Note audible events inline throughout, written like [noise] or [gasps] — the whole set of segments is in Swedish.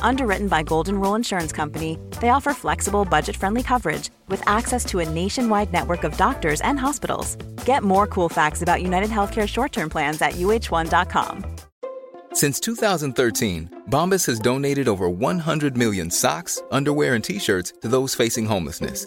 Underwritten by Golden Rule Insurance Company, they offer flexible, budget friendly coverage with access to a nationwide network of doctors and hospitals. Get more cool facts about United Healthcare short term plans at uh1.com. Since 2013, Bombas has donated over 100 million socks, underwear, and t shirts to those facing homelessness.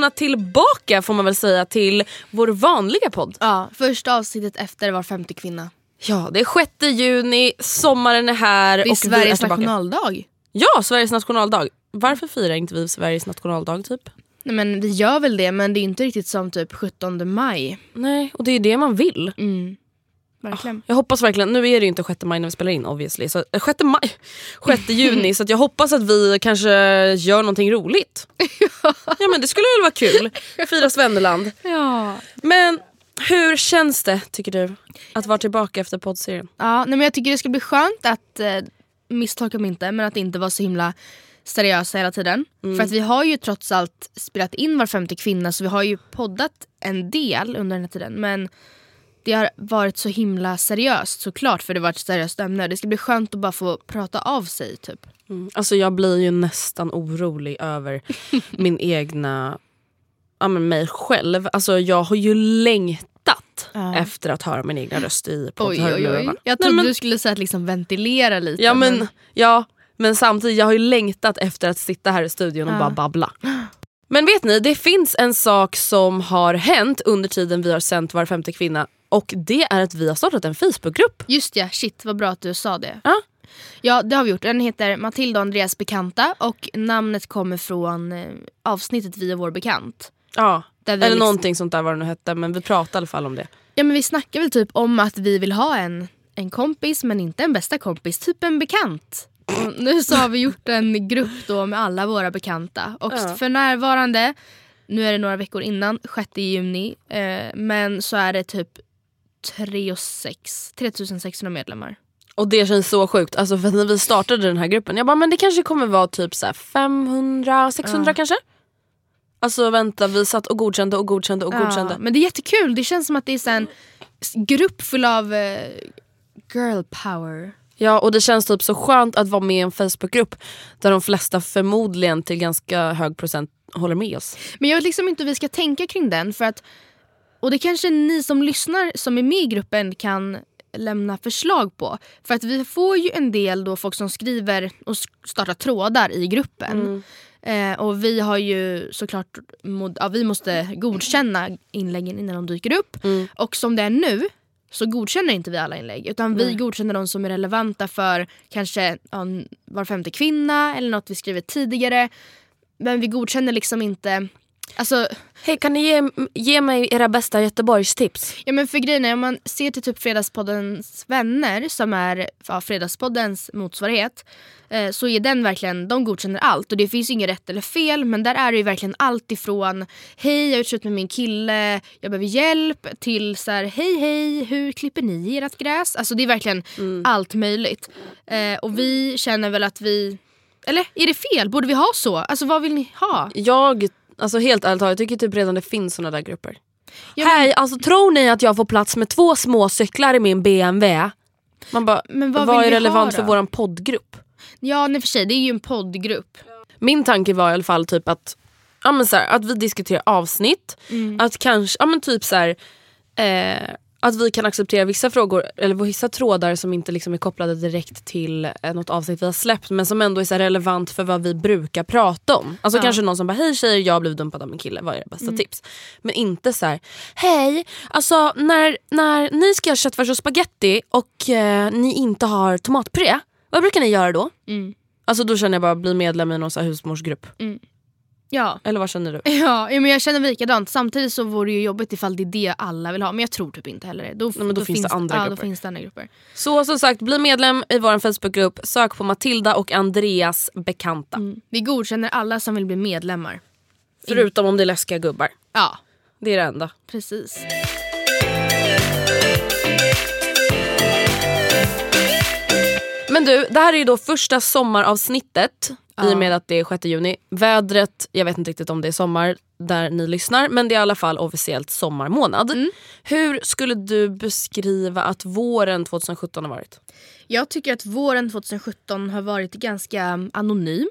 Välkomna tillbaka får man väl säga till vår vanliga podd. Ja, första avsnittet efter var femte kvinna. Ja, det är 6 juni, sommaren är här Det är och vi är Sveriges nationaldag. Ja, Sveriges nationaldag. Varför firar inte vi Sveriges nationaldag typ? Nej, men vi gör väl det men det är inte riktigt som typ 17 maj. Nej, och det är det man vill. Mm. Verkligen. Jag hoppas verkligen, nu är det ju inte 6 maj när vi spelar in obviously, så, äh, 6, maj, [laughs] 6 juni så jag hoppas att vi kanske gör någonting roligt. [laughs] ja men det skulle väl vara kul, fira Svenneland. Ja. Men hur känns det tycker du att vara tillbaka efter poddserien? Ja, nej, men jag tycker det ska bli skönt att, eh, misstolka mig inte, men att inte vara så himla seriösa hela tiden. För att vi har ju trots allt spelat in var femte kvinna så vi har ju poddat en del under den här tiden. Men det har varit så himla seriöst såklart för det var ett seriöst ämne. Det ska bli skönt att bara få prata av sig typ. Alltså jag blir ju nästan orolig över [laughs] min egna, ja men mig själv. Alltså jag har ju längtat Ja. efter att höra min egna röst i poddhörlurarna. Jag Nej, trodde men- du skulle säga att liksom ventilera lite. Ja men, ja men samtidigt, jag har ju längtat efter att sitta här i studion och Ja. bara babbla. [gasps] Men vet ni, det finns en sak som har hänt under tiden vi har sänt Var femte kvinna och det är att vi har startat en Facebookgrupp. Just ja, shit vad bra att du sa det. Ja. Ja det har vi gjort. Den heter Matilda och Andreas bekanta och namnet kommer från eh, avsnittet Via vår bekant. Ja, vi eller liksom- någonting sånt där vad det nu hette men vi pratade i alla fall om det. Ja men vi snackar väl typ om att vi vill ha en, en kompis men inte en bästa kompis, typ en bekant. Och nu så har vi gjort en grupp då med alla våra bekanta och Ja. för närvarande, nu är det några veckor innan, 6 juni, eh, men så är det typ 3 och 6, 3600 medlemmar. Och det känns så sjukt. Alltså för när vi startade den här gruppen, jag bara men det kanske kommer vara typ så här 500, 600 kanske? Alltså vänta, vi satt och godkände och godkände och godkände. Ja, men det är jättekul, det känns som att det är så en grupp full av eh, girl power. Ja och det känns typ så skönt att vara med i en Facebookgrupp där de flesta förmodligen till ganska hög procent håller med oss. Men jag vet liksom inte hur vi ska tänka kring den. För att, och det kanske ni som lyssnar som är med i gruppen kan lämna förslag på. För att vi får ju en del då folk som skriver och startar trådar i gruppen. Eh, och vi har ju såklart, mod- ja, vi måste godkänna inläggen innan de dyker upp. Och som det är nu så godkänner inte vi alla inlägg. Utan vi godkänner de som är relevanta för kanske ja, var femte kvinna eller något vi skrivit tidigare. Men vi godkänner liksom inte Alltså, Hej kan ni ge, ge mig era bästa Göteborgstips? ja, men för grejen är, om man ser till typ Fredagspoddens vänner som är ja, Fredagspoddens motsvarighet eh, så är den verkligen, de godkänner allt och det finns inget rätt eller fel men där är det ju verkligen allt ifrån hej jag har slut med min kille, jag behöver hjälp till så här, hej hej hur klipper ni ert gräs? Alltså det är verkligen allt möjligt. Eh, och vi känner väl att vi, eller är det fel? Borde vi ha så? Alltså vad vill ni ha? Jag, alltså helt ärligt jag tycker typ redan det finns såna där grupper. Ja, men- Hej, alltså tror ni att jag får plats med två små cyklar i min BMW? Man bara, Men vad vad, är relevant för våran poddgrupp? Ja nej för sig, det är ju en poddgrupp. Min tanke var i alla fall typ att, ja, men så här, att vi diskuterar avsnitt. Mm. Att kanske, ja men typ så här, eh, att vi kan acceptera vissa frågor eller vissa trådar som inte liksom är kopplade direkt till eh, något avsnitt vi har släppt men som ändå är relevant för vad vi brukar prata om. Alltså Ja. kanske någon som bara hej tjejer jag har blivit dumpad av min kille, vad är era bästa Mm. tips? Men inte så här, hej alltså när, när ni ska göra köttfärs och spaghetti och eh, ni inte har tomatpuré, vad brukar ni göra då? Mm. Alltså då känner jag bara bli medlem i någon så husmorsgrupp. Ja. Eller vad känner du? [laughs] Ja, men jag känner likadant. Samtidigt så vore det ju jobbigt ifall det är det alla vill ha. Men jag tror typ inte heller det. Då, Nej, men då finns det andra ja, grupper. Då finns det andra grupper. Så som sagt, bli medlem i vår Facebookgrupp. Sök på Matilda och Andreas bekanta. Vi godkänner alla som vill bli medlemmar. Förutom om det är läskiga gubbar. Ja, Det är det enda. precis. Men du, det här är ju då första sommaravsnittet i och med att det är 6 juni. Vädret, jag vet inte riktigt om det är sommar där ni lyssnar men det är i alla fall officiellt sommarmånad. Hur skulle du beskriva att våren 2017 har varit? Jag tycker att våren 2017 har varit ganska anonym.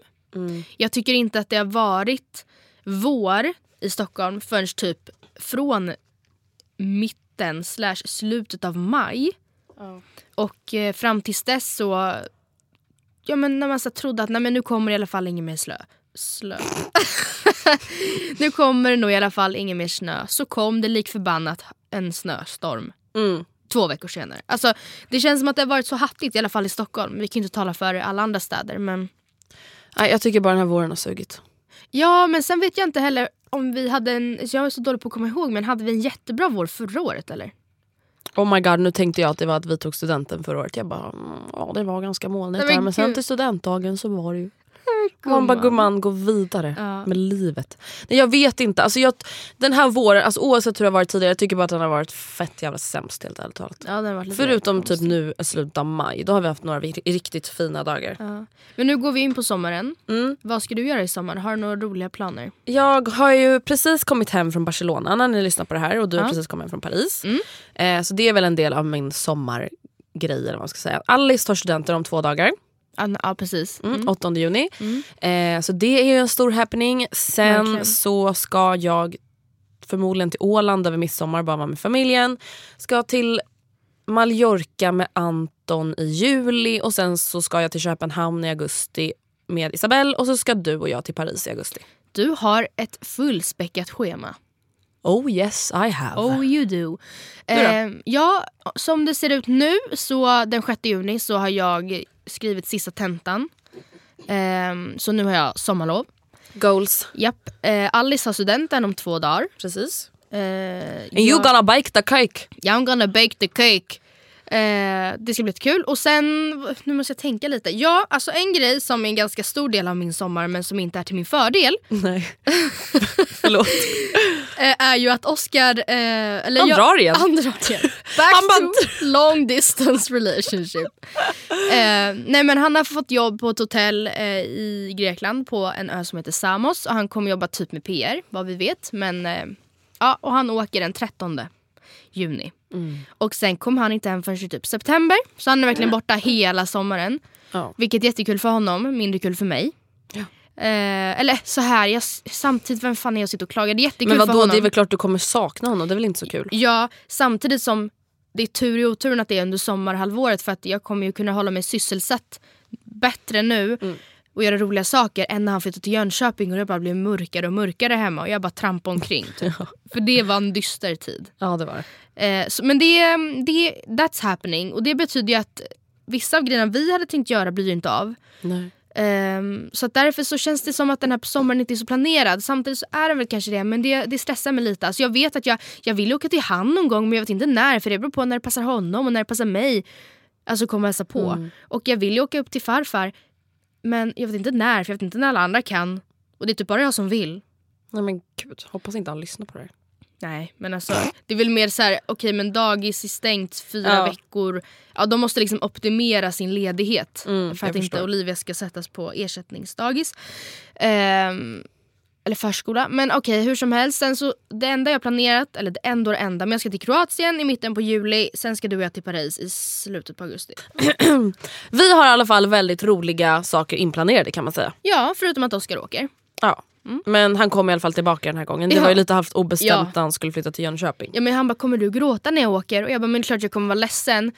Jag tycker inte att det har varit vår i Stockholm förrän typ från mitten slash slutet av maj. Och eh, fram tills dess så... Ja men när man så trodde att nej, men nu kommer i alla fall ingen mer slö. Slö. [laughs] nu kommer det nog i alla fall ingen mer snö. Så kom det lik förbannat en snöstorm Mm. två veckor senare. Alltså, det känns som att det har varit så hattigt i alla fall i Stockholm. Vi kan inte tala för alla andra städer. Men... Nej, jag tycker bara den här våren har sugit. Ja men sen vet jag inte heller om vi hade en, jag är så dålig på att komma ihåg men hade vi en jättebra vår förra året eller? Oh my god, nu tänkte jag att det var att vi tog studenten förra året. Jag bara, mm, ja det var ganska molnigt Nej, men där. Men sen till studentdagen så var det ju... Man bara gumman, gå vidare Ja. med livet. Nej, jag vet inte, alltså jag, den här våren, alltså oavsett hur det har varit tidigare, jag tycker bara att den har varit fett jävla sämst helt ärligt talat. Ja, den har varit Förutom typ konstig. nu i slutet av maj, då har vi haft några ri- riktigt fina dagar. Ja. Men nu går vi in på sommaren. Mm. Vad ska du göra i sommar? Har du några roliga planer? Jag har ju precis kommit hem från Barcelona när ni lyssnar på det här och du har Ja. precis kommit hem från Paris. Mm. Eh, så det är väl en del av min sommargrej eller vad man ska säga. Alice tar studenten om två dagar. Ja, precis. Mm, Mm. 8 juni. Eh, så det är ju en stor happening. Sen Verkligen. så ska jag förmodligen till Åland över midsommar, bara vara med familjen. Ska till Mallorca med Anton i juli och sen så ska jag till Köpenhamn i augusti med Isabelle och så ska du och jag till Paris i augusti. Du har ett fullspäckat schema. Oh yes I have. Oh you do. Eh, ja, som det ser ut nu så den 6 juni så har jag skrivit sista tentan. Eh, så nu har jag sommarlov. Goals. Japp. Eh, Alice har studenten om två dagar. Precis. Eh, And you jag, gonna bake the cake. I'm gonna bake the cake. Eh, det ska bli lite kul. Och sen, nu måste jag tänka lite. Ja, alltså en grej som är en ganska stor del av min sommar men som inte är till min fördel. Nej. [laughs] Förlåt. eh, är ju att Oscar... Eh, eller Han jag, drar igen. Han drar igen. [laughs] Back Han bara to long distance relationship. eh, nej men han har fått jobb på ett hotell eh, i Grekland på en ö som heter Samos. Och han kommer jobba typ med PR, vad vi vet. Men, eh, ja, och han åker den 13 juni. Och sen kom han inte hem förrän i typ september. Så han är verkligen borta hela sommaren. Ja. Vilket är jättekul för honom, mindre kul för mig. Eh, eller så här, jag, samtidigt, vem fan är jag och sitter och klagar? Det är jättekul Men för vadå, honom. det är väl klart du kommer sakna honom, det är väl inte så kul? Ja, samtidigt som det är tur i oturen att det är under sommarhalvåret för att jag kommer ju kunna hålla mig sysselsatt bättre nu och göra roliga saker än när han flyttade till Jönköping och det bara blev mörkare och mörkare hemma och jag bara trampade omkring. Typ. [laughs] För det var en dyster tid. Ja det var. Eh, så, men det, det, that's happening och det betyder ju att vissa av grejerna vi hade tänkt göra blir ju inte av. Nej. Ehm, så därför så känns det som att den här sommaren inte är så planerad. Samtidigt så är den väl kanske det men det, det stressar mig lite. Alltså jag vet att jag, jag vill åka till han någon gång men jag vet inte när för det beror på när det passar honom och när det passar mig. Alltså komma och hälsa på. Mm. Och jag vill ju åka upp till farfar men jag vet inte när för jag vet inte när alla andra kan. Och det är typ bara jag som vill. Nej men gud, hoppas inte han lyssnar på det här. Nej men alltså det är väl mer så här, okej men dagis är stängt fyra Ja. veckor. Ja de måste liksom optimera sin ledighet. Mm, för att inte. Olivia ska sättas på ersättningsdagis. Ehm, eller förskola. Men okej hur som helst. Sen så, det enda jag planerat, eller det ändå det enda, men jag ska till Kroatien i mitten på juli. Sen ska du och jag till Paris i slutet på augusti. [clears throat] Vi har i alla fall väldigt roliga saker inplanerade kan man säga. Ja förutom att Oskar åker. Ja. Men han kom i alla fall tillbaka den här gången. Det Ja. var ju lite halvt obestämt Ja. när han skulle flytta till Jönköping. Ja, men han bara kommer du gråta när jag åker? Och jag bara men klart jag kommer vara ledsen.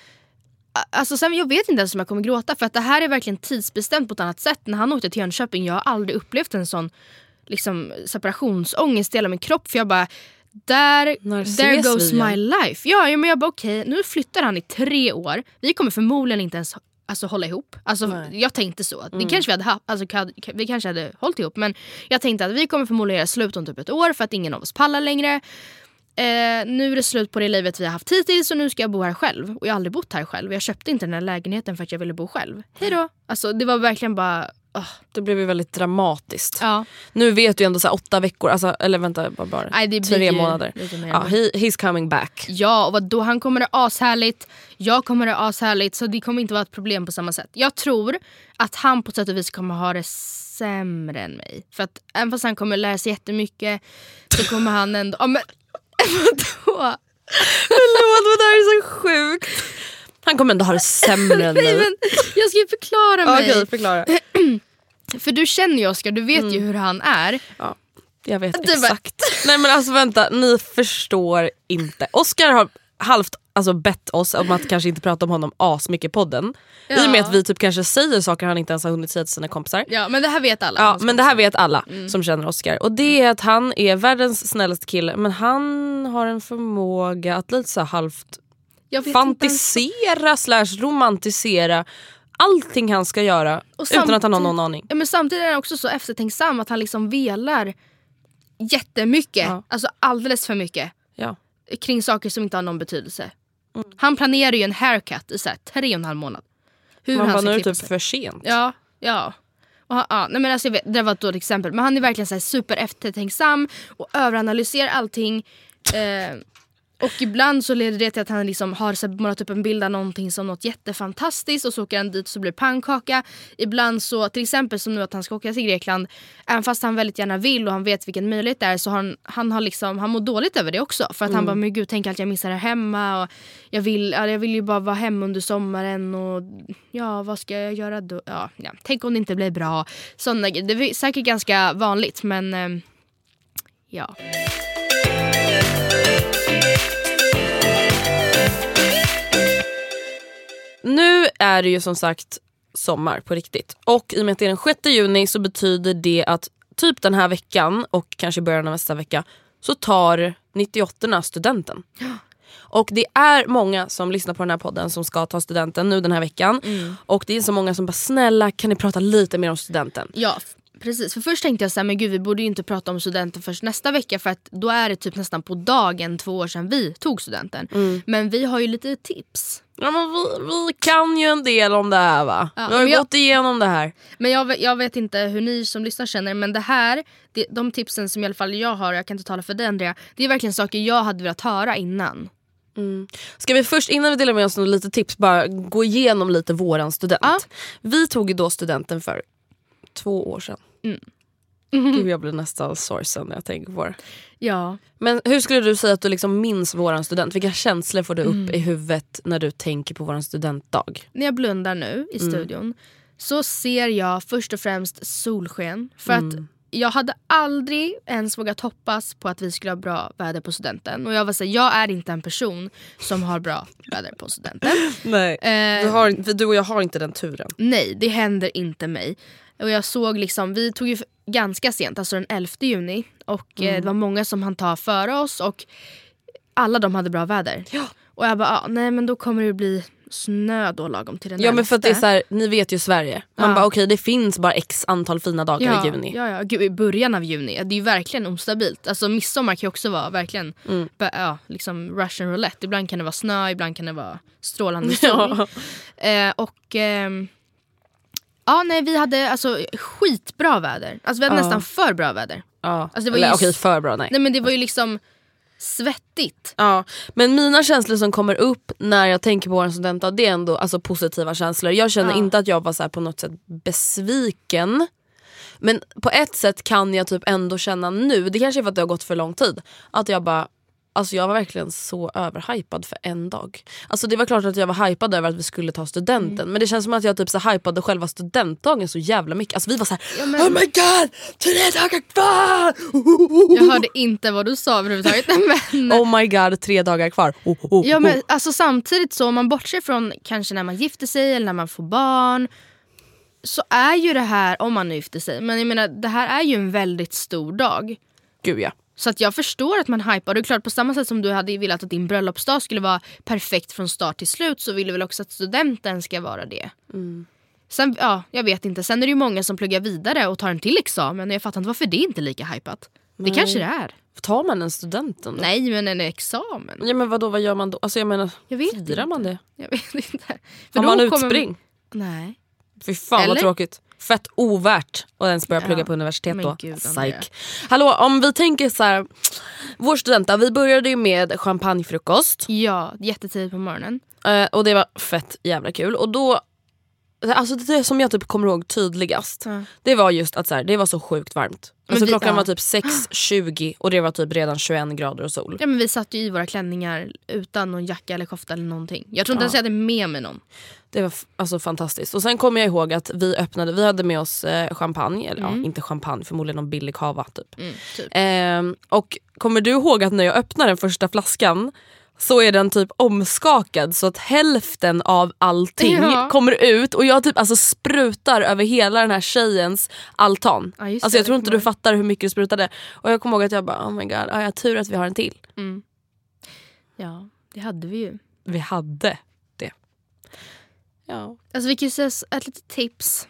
Alltså, sen, jag vet inte ens om jag kommer gråta för att det här är verkligen tidsbestämt på ett annat sätt. När han åkte till Jönköping, jag har aldrig upplevt en sån liksom, separationsångest i hela min kropp. För jag bara, där, there goes my life. Ja, ja, men jag bara okej, nu flyttar han i tre år. Vi kommer förmodligen inte ens alltså, hålla ihop. Alltså, Nej. jag tänkte så. Mm. Det kanske vi hade alltså, vi kanske hade hållit ihop. Men jag tänkte att vi kommer förmodligen göra slut om typ ett år för att ingen av oss pallar längre. Eh, nu är det slut på det livet vi har haft hittills och nu ska jag bo här själv. Och jag har aldrig bott här själv. Jag köpte inte den här lägenheten för att jag ville bo själv. Hejdå. Alltså det var verkligen bara... åh. Det blev ju väldigt dramatiskt. Ja. Nu vet du ändå så här åtta veckor, alltså, eller vänta bara. bara. Nej, det Tre ju månader. Ja, he, he's coming back. Ja, och då han kommer det ashärligt. Jag kommer det ashärligt. Så det kommer inte vara ett problem på samma sätt. Jag tror att han på sätt och vis kommer ha det sämre än mig. För att även fast han kommer lära sig jättemycket så kommer han ändå... Ja, men, [laughs] vadå? Förlåt men det här är så sjukt. Han kommer ändå ha det sämre än [laughs] Nej, men jag ska ju förklara mig. Okej, förklara. [clears throat] För du känner ju Oscar, du vet ju hur han är. Ja, jag vet Du bara- exakt. Nej men alltså vänta, ni förstår inte. Oscar har halvt alltså, bett oss om att kanske inte prata om honom asmycket i podden. I och med Ja. att vi typ kanske säger saker han inte ens har hunnit säga till sina kompisar. Ja men det här vet alla. Ja, men det här vet alla som känner Oscar. Och det är att han är världens snällaste kille men han har en förmåga att lite så här halvt fantisera slash romantisera allting han ska göra utan att han har någon aning. Ja, men samtidigt är han också så eftertänksam att han liksom velar jättemycket. Ja. Alltså alldeles för mycket. Ja. Kring saker som inte har någon betydelse. Mm. Han planerar ju en haircut i så här tre och en halv månad. Hur Man han bara, nu är det typ sig. för sent. Ja, ja. Han, ja nej men alltså vet, det var ett dåligt exempel. Men han är verkligen så super eftertänksam och överanalyserar allting. Eh, och ibland så leder det till att han liksom har så här, målat upp en bild av någonting som något jättefantastiskt och så åker han dit så blir det pannkaka. Ibland så, till exempel som nu att han ska åka till Grekland, även fast han väldigt gärna vill och han vet vilken möjlighet det är så han, han, har liksom, han mår dåligt över det också. För att han bara, men gud tänk allt jag missar här hemma och jag vill, ja, jag vill ju bara vara hemma under sommaren och ja vad ska jag göra då? Ja, ja. Tänk om det inte blir bra. Grejer. det är säkert ganska vanligt men ehm, ja. Är det ju som sagt sommar på riktigt. Och i och med att det är den 6 juni så betyder det att typ den här veckan och kanske början av nästa vecka så tar 98 studenten. [gasps] Och det är många som lyssnar på den här podden som ska ta studenten nu den här veckan. Och det är så många som bara snälla kan ni prata lite mer om studenten? Ja, precis. För först tänkte jag så här, men gud vi borde ju inte prata om studenten först nästa vecka för att då är det typ nästan på dagen två år sedan vi tog studenten. Men vi har ju lite tips. Ja, men vi, vi kan ju en del om det här va? Ja, vi har ju jag- gått igenom det här. Men jag, vet- jag vet inte hur ni som lyssnar känner men det här, det, de tipsen som i alla fall jag har, jag kan inte tala för dig Andrea, det är verkligen saker jag hade velat höra innan. Ska vi först innan vi delar med oss några lite tips bara gå igenom lite våran student. Ja. Vi tog ju då studenten för två år sedan. Mm. Gud jag blir nästan sorgsen när jag tänker på det. Ja. Men hur skulle du säga att du liksom minns våran student? Vilka känslor får du upp Mm. i huvudet när du tänker på våran studentdag? När jag blundar nu i studion så ser jag först och främst solsken. För att jag hade aldrig ens vågat hoppas på att vi skulle ha bra väder på studenten. Och jag var säga, jag är inte en person som har bra väder på studenten. [laughs] Nej. Eh, Du, har, du och jag har inte den turen. Nej, det händer inte mig. Och jag såg liksom, vi tog ju ganska sent, alltså den 11 juni. Och eh, det var många som hann ta före oss och alla de hade bra väder. Och jag bara, ah, nej men då kommer det bli snö då lagom till den Ja men för att det är så här, ni vet ju Sverige. Man Ja. bara okej det finns bara x antal fina dagar ja, i juni. Ja, ja. Gud, i början av juni. Det är ju verkligen ostabilt. Alltså midsommar kan ju också vara verkligen Mm. ja, liksom russian roulette. Ibland kan det vara snö, ibland kan det vara strålande [laughs] sol. Ja. Eh, och ehm, ja, nej vi hade alltså skitbra väder. Alltså vi hade Ja. nästan för bra väder. Ja. Alltså, det var Eller ju okej för bra nej. Nej men det var ju liksom svettigt. Ja, men mina känslor som kommer upp när jag tänker på vår studentdag det är ändå alltså, positiva känslor. Jag känner Ja. inte att jag var så här, på något sätt besviken. Men på ett sätt kan jag typ ändå känna nu, det kanske är för att det har gått för lång tid, att jag bara Alltså jag var verkligen så överhypad för en dag. Alltså det var klart att jag var hypad över att vi skulle ta studenten Mm. men det känns som att jag typ så hypade själva studentdagen så jävla mycket. Alltså vi var så här, Ja, men- oh my god, tre dagar kvar! Jag hörde inte vad du sa överhuvudtaget. [laughs] Men, Oh my god, tre dagar kvar. Oh, oh, oh. Ja men alltså samtidigt så om man bortser från kanske när man gifter sig eller när man får barn så är ju det här, om man gifter sig, men jag menar det här är ju en väldigt stor dag. Gud ja. Så att jag förstår att man hypar. Och det är klart på samma sätt som du hade velat att din bröllopsdag skulle vara perfekt från start till slut så vill du väl också att studenten ska vara det. Sen, ja, jag vet inte. Sen är det ju många som pluggar vidare och tar en till examen och jag fattar inte varför det inte är lika hypat. Det kanske det är. Tar man en studenten då? Nej men en examen. Ja men vadå, vad gör man då? Alltså jag menar, Jag vet firar inte. man det? Jag vet inte. För Har man utspring? Nej. Fy fan vad Eller? tråkigt. Fett ovärt att ens börja plugga Ja. på universitet Men då. gud. Psyk. Hallå om vi tänker så här. Vår studenta, vi började ju med champagnefrukost. Ja, jättetidigt på morgonen. Eh, och det var fett jävla kul. Och då, alltså det som jag typ kommer ihåg tydligast. Ja. Det var just att så här, det var så sjukt varmt. Alltså vi- klockan ja. var typ 6.20 och det var typ redan 21 grader och sol. Ja, men vi satt ju i våra klänningar utan någon jacka eller kofta eller någonting. Jag tror inte ens jag hade med mig någon. Det var alltså fantastiskt. Och sen kommer jag ihåg att vi öppnade, vi hade med oss eh, champagne, eller ja, inte champagne, förmodligen någon billig cava typ. Mm, typ. Ehm, och kommer du ihåg att när jag öppnar den första flaskan så är den typ omskakad så att hälften av allting Ja. kommer ut och jag typ alltså sprutar över hela den här tjejens altan. Ja, alltså jag tror inte du fattar hur mycket det sprutade. Och jag kommer ihåg att jag bara oh my god, ah, jag tur att vi har en till. Mm. Ja, det hade vi ju. Vi hade det. Ja. Alltså vi kan säga ett litet tips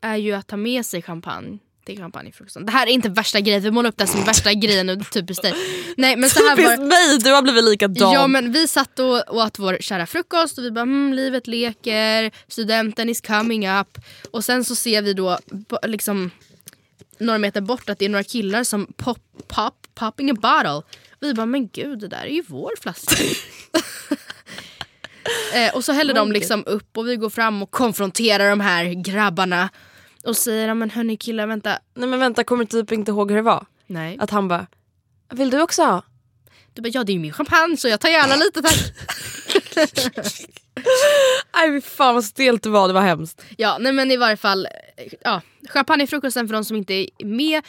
är ju att ta med sig champagne till champagnefrukosten. Det här är inte värsta grejen, vi målar upp det som värsta grejen och typiskt dig. Nej men så här Typiskt var mig, du har blivit likadan. Ja men vi satt och åt vår kära frukost och vi bara mm, livet leker, studenten is coming up. Och sen så ser vi då liksom några meter bort att det är några killar som pop, pop, popping a bottle. Vi bara men gud det där är ju vår flaska. [laughs] eh, och så häller de liksom upp och vi går fram och konfronterar de här grabbarna. Och säger "Ja, men hörni killar vänta. Nej men vänta, kommer typ inte ihåg hur det var? Nej. Att han bara, vill du också ha? Du bara ja det är ju min champagne så jag tar gärna [laughs] lite tack. [laughs] Nej fy fan vad stelt det var, det var hemskt. Ja, nej men i varje fall. Ja, champagnefrukosten för de som inte är med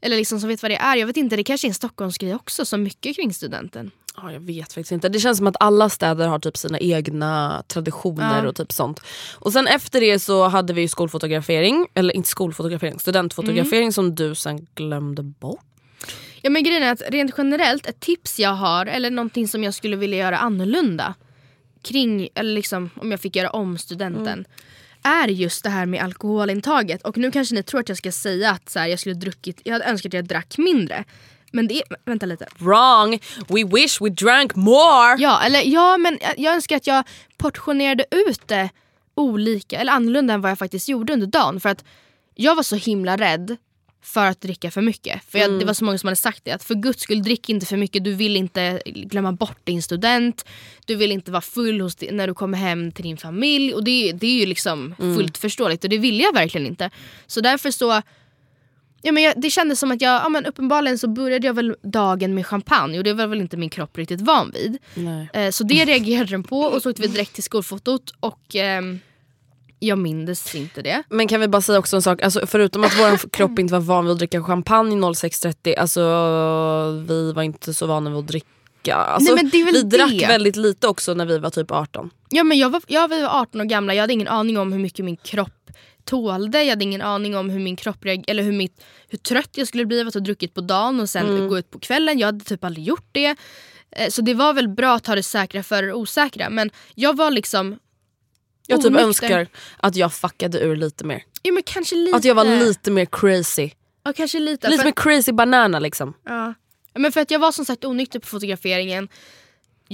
eller liksom som vet vad det är. Jag vet inte, det kanske är en Stockholmsgrej också, så mycket kring studenten. Ja, jag vet faktiskt inte. Det känns som att alla städer har typ sina egna traditioner Ja. och typ sånt. Och sen efter det så hade vi skolfotografering, eller inte skolfotografering, studentfotografering som du sen glömde bort. Ja men grejen är att rent generellt, ett tips jag har eller någonting som jag skulle vilja göra annorlunda kring, eller liksom om jag fick göra om studenten är just det här med alkoholintaget. Och nu kanske ni tror att jag ska säga att så här, jag skulle druckit, jag hade önskat att jag drack mindre. Men det är, vänta lite. Wrong! We wish we drank more! Ja, eller, ja men jag- önskar att jag portionerade ut det olika eller annorlunda än vad jag faktiskt gjorde under dagen. För att jag var så himla rädd för att dricka för mycket. För jag, Det var så många som hade sagt det. Att för guds skull, drick inte för mycket. Du vill inte glömma bort din student. Du vill inte vara full hos när du kommer hem till din familj. Och det, det är ju liksom fullt förståeligt och det ville jag verkligen inte. Så därför så Ja, men jag, det kändes som att jag, ja, men uppenbarligen så började jag väl dagen med champagne och det var väl inte min kropp riktigt van vid. Eh, så det reagerade den på och så åkte vi direkt till skolfotot och ehm, jag mindes inte det. Men kan vi bara säga också en sak, alltså, förutom att vår [clears throat] kropp inte var van vid att dricka champagne 06.30, alltså vi var inte så vana vid att dricka. Alltså, Nej, men det vi drack väldigt lite också när vi var typ 18. Ja, men jag, var, jag var 18 år gamla, jag hade ingen aning om hur mycket min kropp tålde. Jag hade ingen aning om hur min kropp reagerade, eller hur, mitt, hur trött jag skulle bli av att ha druckit på dagen och sen gå ut på kvällen. Jag hade typ aldrig gjort det. Eh, Så det var väl bra att ta det säkra för det osäkra men jag var liksom Jag typ onykter. önskar att jag fuckade ur lite mer. Ja, men kanske lite. Att jag var lite mer crazy. Ja, kanske lite. Lite mer crazy banana liksom. ja. Ja, men för att jag var som sagt onykter på fotograferingen.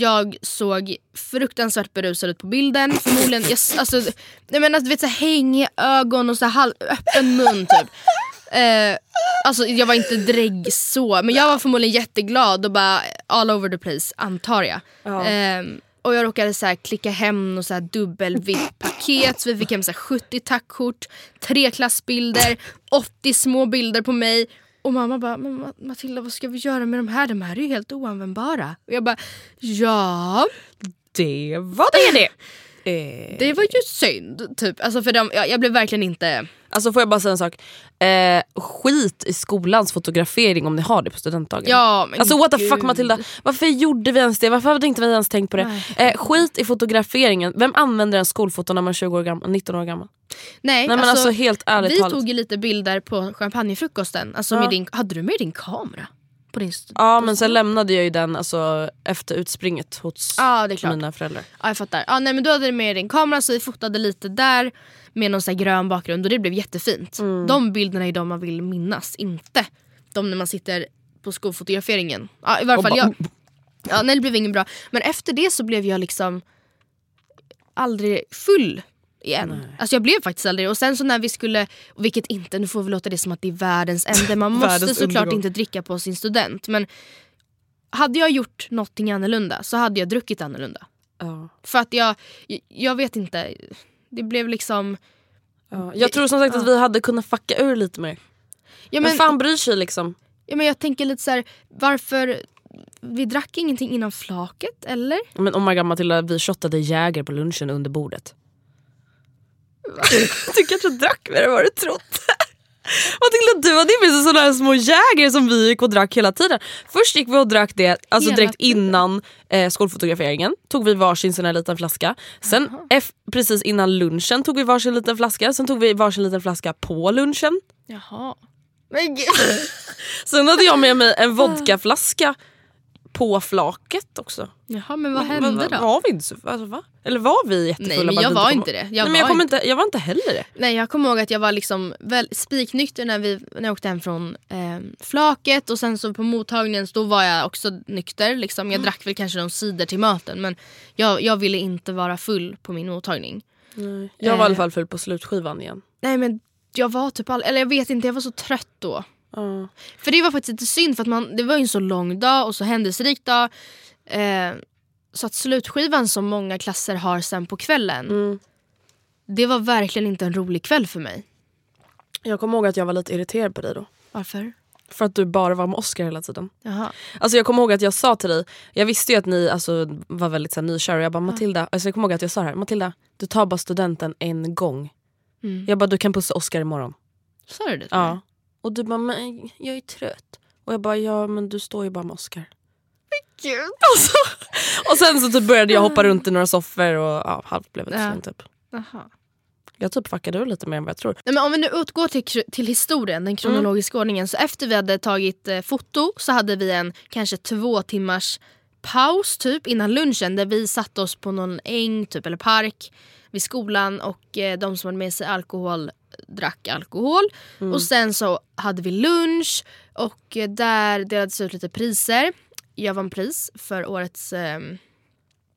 Jag såg fruktansvärt berusad ut på bilden. Förmodligen, jag, alltså, jag menar, du vet, så här, hängiga ögon och så här, halv, öppen mun typ. Eh, alltså jag var inte drägg så, men jag var förmodligen jätteglad och bara all over the place antar jag. Ehm, och jag råkade så här, klicka hem och så här dubbel vitt paket så vi fick hem så här, 70 tackkort, tre klassbilder, 80 små bilder på mig. Och mamma bara, men Matilda vad ska vi göra med de här? De här är ju helt oanvändbara. Och jag bara, ja Det var det det. Eh. det var ju synd. Typ. Alltså för de, jag, jag blev verkligen inte... Alltså får jag bara säga en sak. Eh, skit i skolans fotografering om ni har det på studentdagen. Ja, men Alltså what the fuck gud. Matilda, varför gjorde vi ens det? Varför hade inte vi ens tänkt på det? Eh, skit i fotograferingen, vem använder en skolfoto när man är 20 år gammal, 19 år gammal? Nej, Nej men alltså, helt ärligt vi talat. tog ju lite bilder på champagnefrukosten. Alltså Ja. med din, hade du med din kamera? På din Ja men sen lämnade jag ju den alltså, efter utspringet hos Ja, mina föräldrar. Ja, jag fattar. Ja, nej, men du hade med din kamera så vi fotade lite där med någon så här grön bakgrund och det blev jättefint. Mm. De bilderna är de man vill minnas, inte de när man sitter på skolfotograferingen. Ja, i varje fall jag. Ja, nej, det blev inget bra. Men efter det så blev jag liksom aldrig full igen. Alltså jag blev faktiskt aldrig Och sen så när vi skulle, vilket inte, nu får vi låta det som att det är världens ände. Man [laughs] måste såklart undergång. inte dricka på sin student. Men hade jag gjort någonting annorlunda så hade jag druckit annorlunda. Ja. För att jag, jag vet inte, det blev liksom... Ja. Jag tror som sagt att vi hade kunnat fucka ur lite mer. Ja, Men men, fan bryr sig liksom? ja, men jag tänker lite så här, varför... Vi drack ingenting innan flaket, eller? Men oh my god Matilda, vi shottade Jäger på lunchen under bordet. [laughs] du kanske drack mer än vad du trott. Matilda du hade ju med sig sådana små Jäger som vi gick och drack hela tiden. Först gick vi och drack det alltså direkt innan eh, skolfotograferingen. Tog vi varsin sån här liten flaska. Sen eff- precis innan lunchen tog vi varsin liten flaska. Sen tog vi varsin liten flaska på lunchen. Jaha. Men. [laughs] Sen hade jag med mig en vodkaflaska på flaket också. Jaha, men vad hände Men, då? Var vi inte så, alltså, va? Eller var vi jättefulla? Nej, men jag var inte det. Jag Nej, men jag, kom inte, jag var inte heller det. Nej, jag kommer ihåg att jag var liksom väl spiknykter när, vi, när jag åkte hem från eh, flaket och sen så på mottagningen så då var jag också nykter. Liksom. Jag drack väl kanske någon cider till maten men jag, jag ville inte vara full på min mottagning. Jag var i alla Eh. fall full på slutskivan igen. Nej men jag var typ all, eller jag vet inte, jag var så trött då. Ja. För det var faktiskt lite synd för att man, det var ju en så lång dag och så händelserik dag. Eh, så att slutskivan som många klasser har sen på kvällen. Mm. Det var verkligen inte en rolig kväll för mig. Jag kommer ihåg att jag var lite irriterad på dig då. Varför? För att du bara var med Oscar hela tiden. Jaha. Alltså jag kommer ihåg att jag sa till dig, jag visste ju att ni alltså, var väldigt så här, nykära jag bara Matilda, alltså, jag kommer ihåg att jag sa det här, Matilda du tar bara studenten en gång. Mm. Jag bara du kan pussa Oscar imorgon. Sa du det till mig? Och du bara men jag är trött. Och jag bara ja men du står ju bara med Oscar. [laughs] Alltså, och sen så typ började jag hoppa runt i några soffor och ja, halvt blev det Ja. typ. Jaha. Jag typ fuckade ur lite mer än vad jag tror. Nej, men om vi nu utgår till, till historien, den kronologiska ordningen. Så efter vi hade tagit eh, foto så hade vi en kanske två timmars paus typ innan lunchen där vi satte oss på någon äng typ, eller park vid skolan och eh, de som hade med sig alkohol drack alkohol. Och sen så hade vi lunch och där delades ut lite priser. Jag vann pris för årets eh,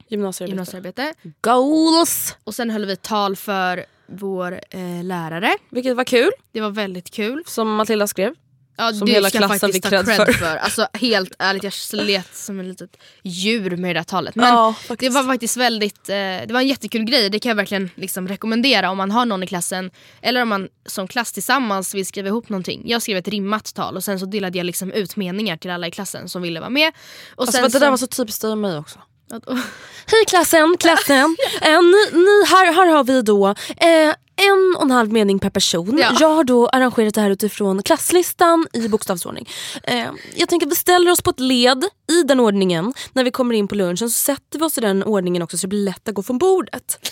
Gymnasiearbete. gymnasiearbete. Goals! Och sen höll vi tal för vår eh, lärare. Vilket var kul, Det var väldigt kul. som Matilda skrev. Ja, Som hela klassen fick cred för. för. Alltså, helt ärligt, jag slet som ett litet djur med det där talet. Men Ja, det var faktiskt väldigt, eh, det var en jättekul grej. Det kan jag verkligen liksom rekommendera om man har någon i klassen. Eller om man som klass tillsammans vill skriva ihop någonting. Jag skrev ett rimmat tal och sen så delade jag liksom ut meningar till alla i klassen som ville vara med. Och Alltså, sen det så, där var så typiskt dig och mig också. [laughs] Hej klassen, klassen. Eh, ni, ni, här, här har vi då eh, en och en halv mening per person. Ja. Jag har då arrangerat det här utifrån klasslistan i bokstavsordning. Eh, jag tänker att vi ställer oss på ett led i den ordningen. När vi kommer in på lunchen så sätter vi oss i den ordningen också så det blir lätt att gå från bordet.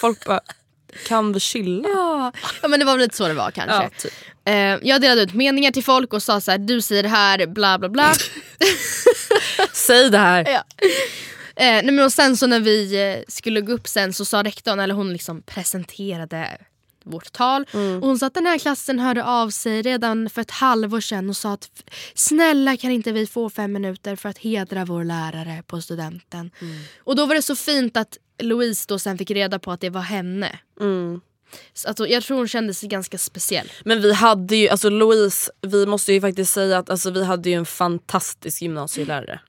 Folk bara, kan vi chilla? Ja. ja men det var väl lite så det var kanske. Ja, typ. Eh, jag delade ut meningar till folk och sa så här: du säger det här, bla bla bla. [laughs] Säg det här. Ja. Eh, nej men och sen så när vi eh, skulle gå upp sen så sa rektorn, eller hon liksom presenterade vårt tal. Mm. Och hon sa att den här klassen hörde av sig redan för ett halvår sedan och sa att snälla kan inte vi få fem minuter för att hedra vår lärare på studenten. Mm. Och då var det så fint att Louise då sen fick reda på att det var henne. Mm. Så att, jag tror hon kände sig ganska speciell. Men vi hade ju, alltså Louise, vi måste ju faktiskt säga att alltså, vi hade ju en fantastisk gymnasielärare.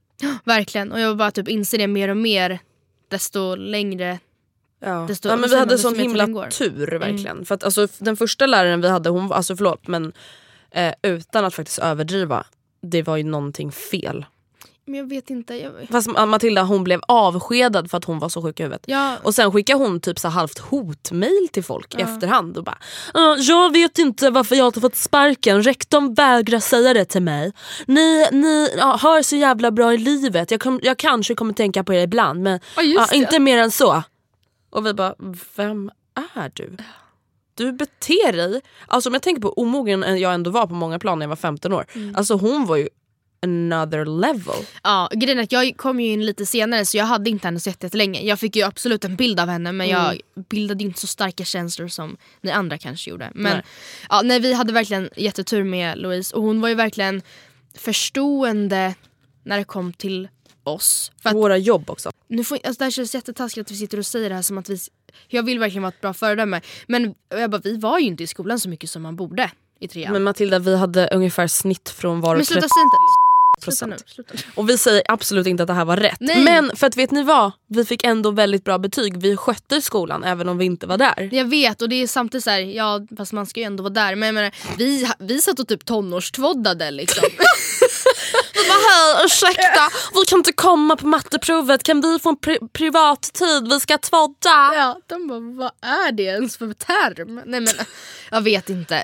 Verkligen. Och jag bara typ inser det mer och mer desto längre Ja. Desto- ja, men vi hade sån himla tur verkligen. För att, alltså, den första läraren vi hade, hon, alltså förlåt men eh, utan att faktiskt överdriva, det var ju någonting fel. Men jag vet inte. Jag... Fast Matilda hon blev avskedad för att hon var så sjuk i huvudet. Ja, Och sen skickade hon typ så halvt hotmail till folk i efterhand och bara "Ja, “Jag vet inte varför jag inte fått sparken, rektorn vägrar säga det till mig. Ni, ni ja, har så jävla bra i livet, jag, kom, jag kanske kommer tänka på er ibland men Ja, ja, inte mer än så”. Och vi bara “Vem är du?” Du beter dig, alltså om jag tänker på omogen jag ändå var på många plan när jag var 15 år. Mm. Alltså hon var ju another level. ja, grejen är att jag kom ju in lite senare så jag hade inte henne så jätte- jättelänge. Jag fick ju absolut en bild av henne men jag bildade inte så starka känslor som ni andra kanske gjorde. Men Nej. Ja, nej, vi hade verkligen jättetur med Louise och hon var ju verkligen förstående när det kom till oss. För att, Våra jobb också. nu får, alltså det här känns jättetaskigt att vi sitter och säger det här som att vi... Jag vill verkligen vara ett bra föredöme men jag bara, vi var ju inte i skolan så mycket som man borde i trean. Men Matilda vi hade ungefär snitt från var Men sluta säg inte... Procent. Och vi säger absolut inte att det här var rätt. Nej. Men för att vet ni vad? Vi fick ändå väldigt bra betyg. Vi skötte skolan även om vi inte var där. Jag vet och det är samtidigt så här, ja fast man ska ju ändå vara där. Men jag menar, vi, vi satt och typ tonårstvåddade liksom. [laughs] Vi bara hej ursäkta, vi kan inte komma på matteprovet. Kan vi få en pri- privat tid? Vi ska tvådda. ja, de bara vad är det ens för term? Nej men jag vet inte.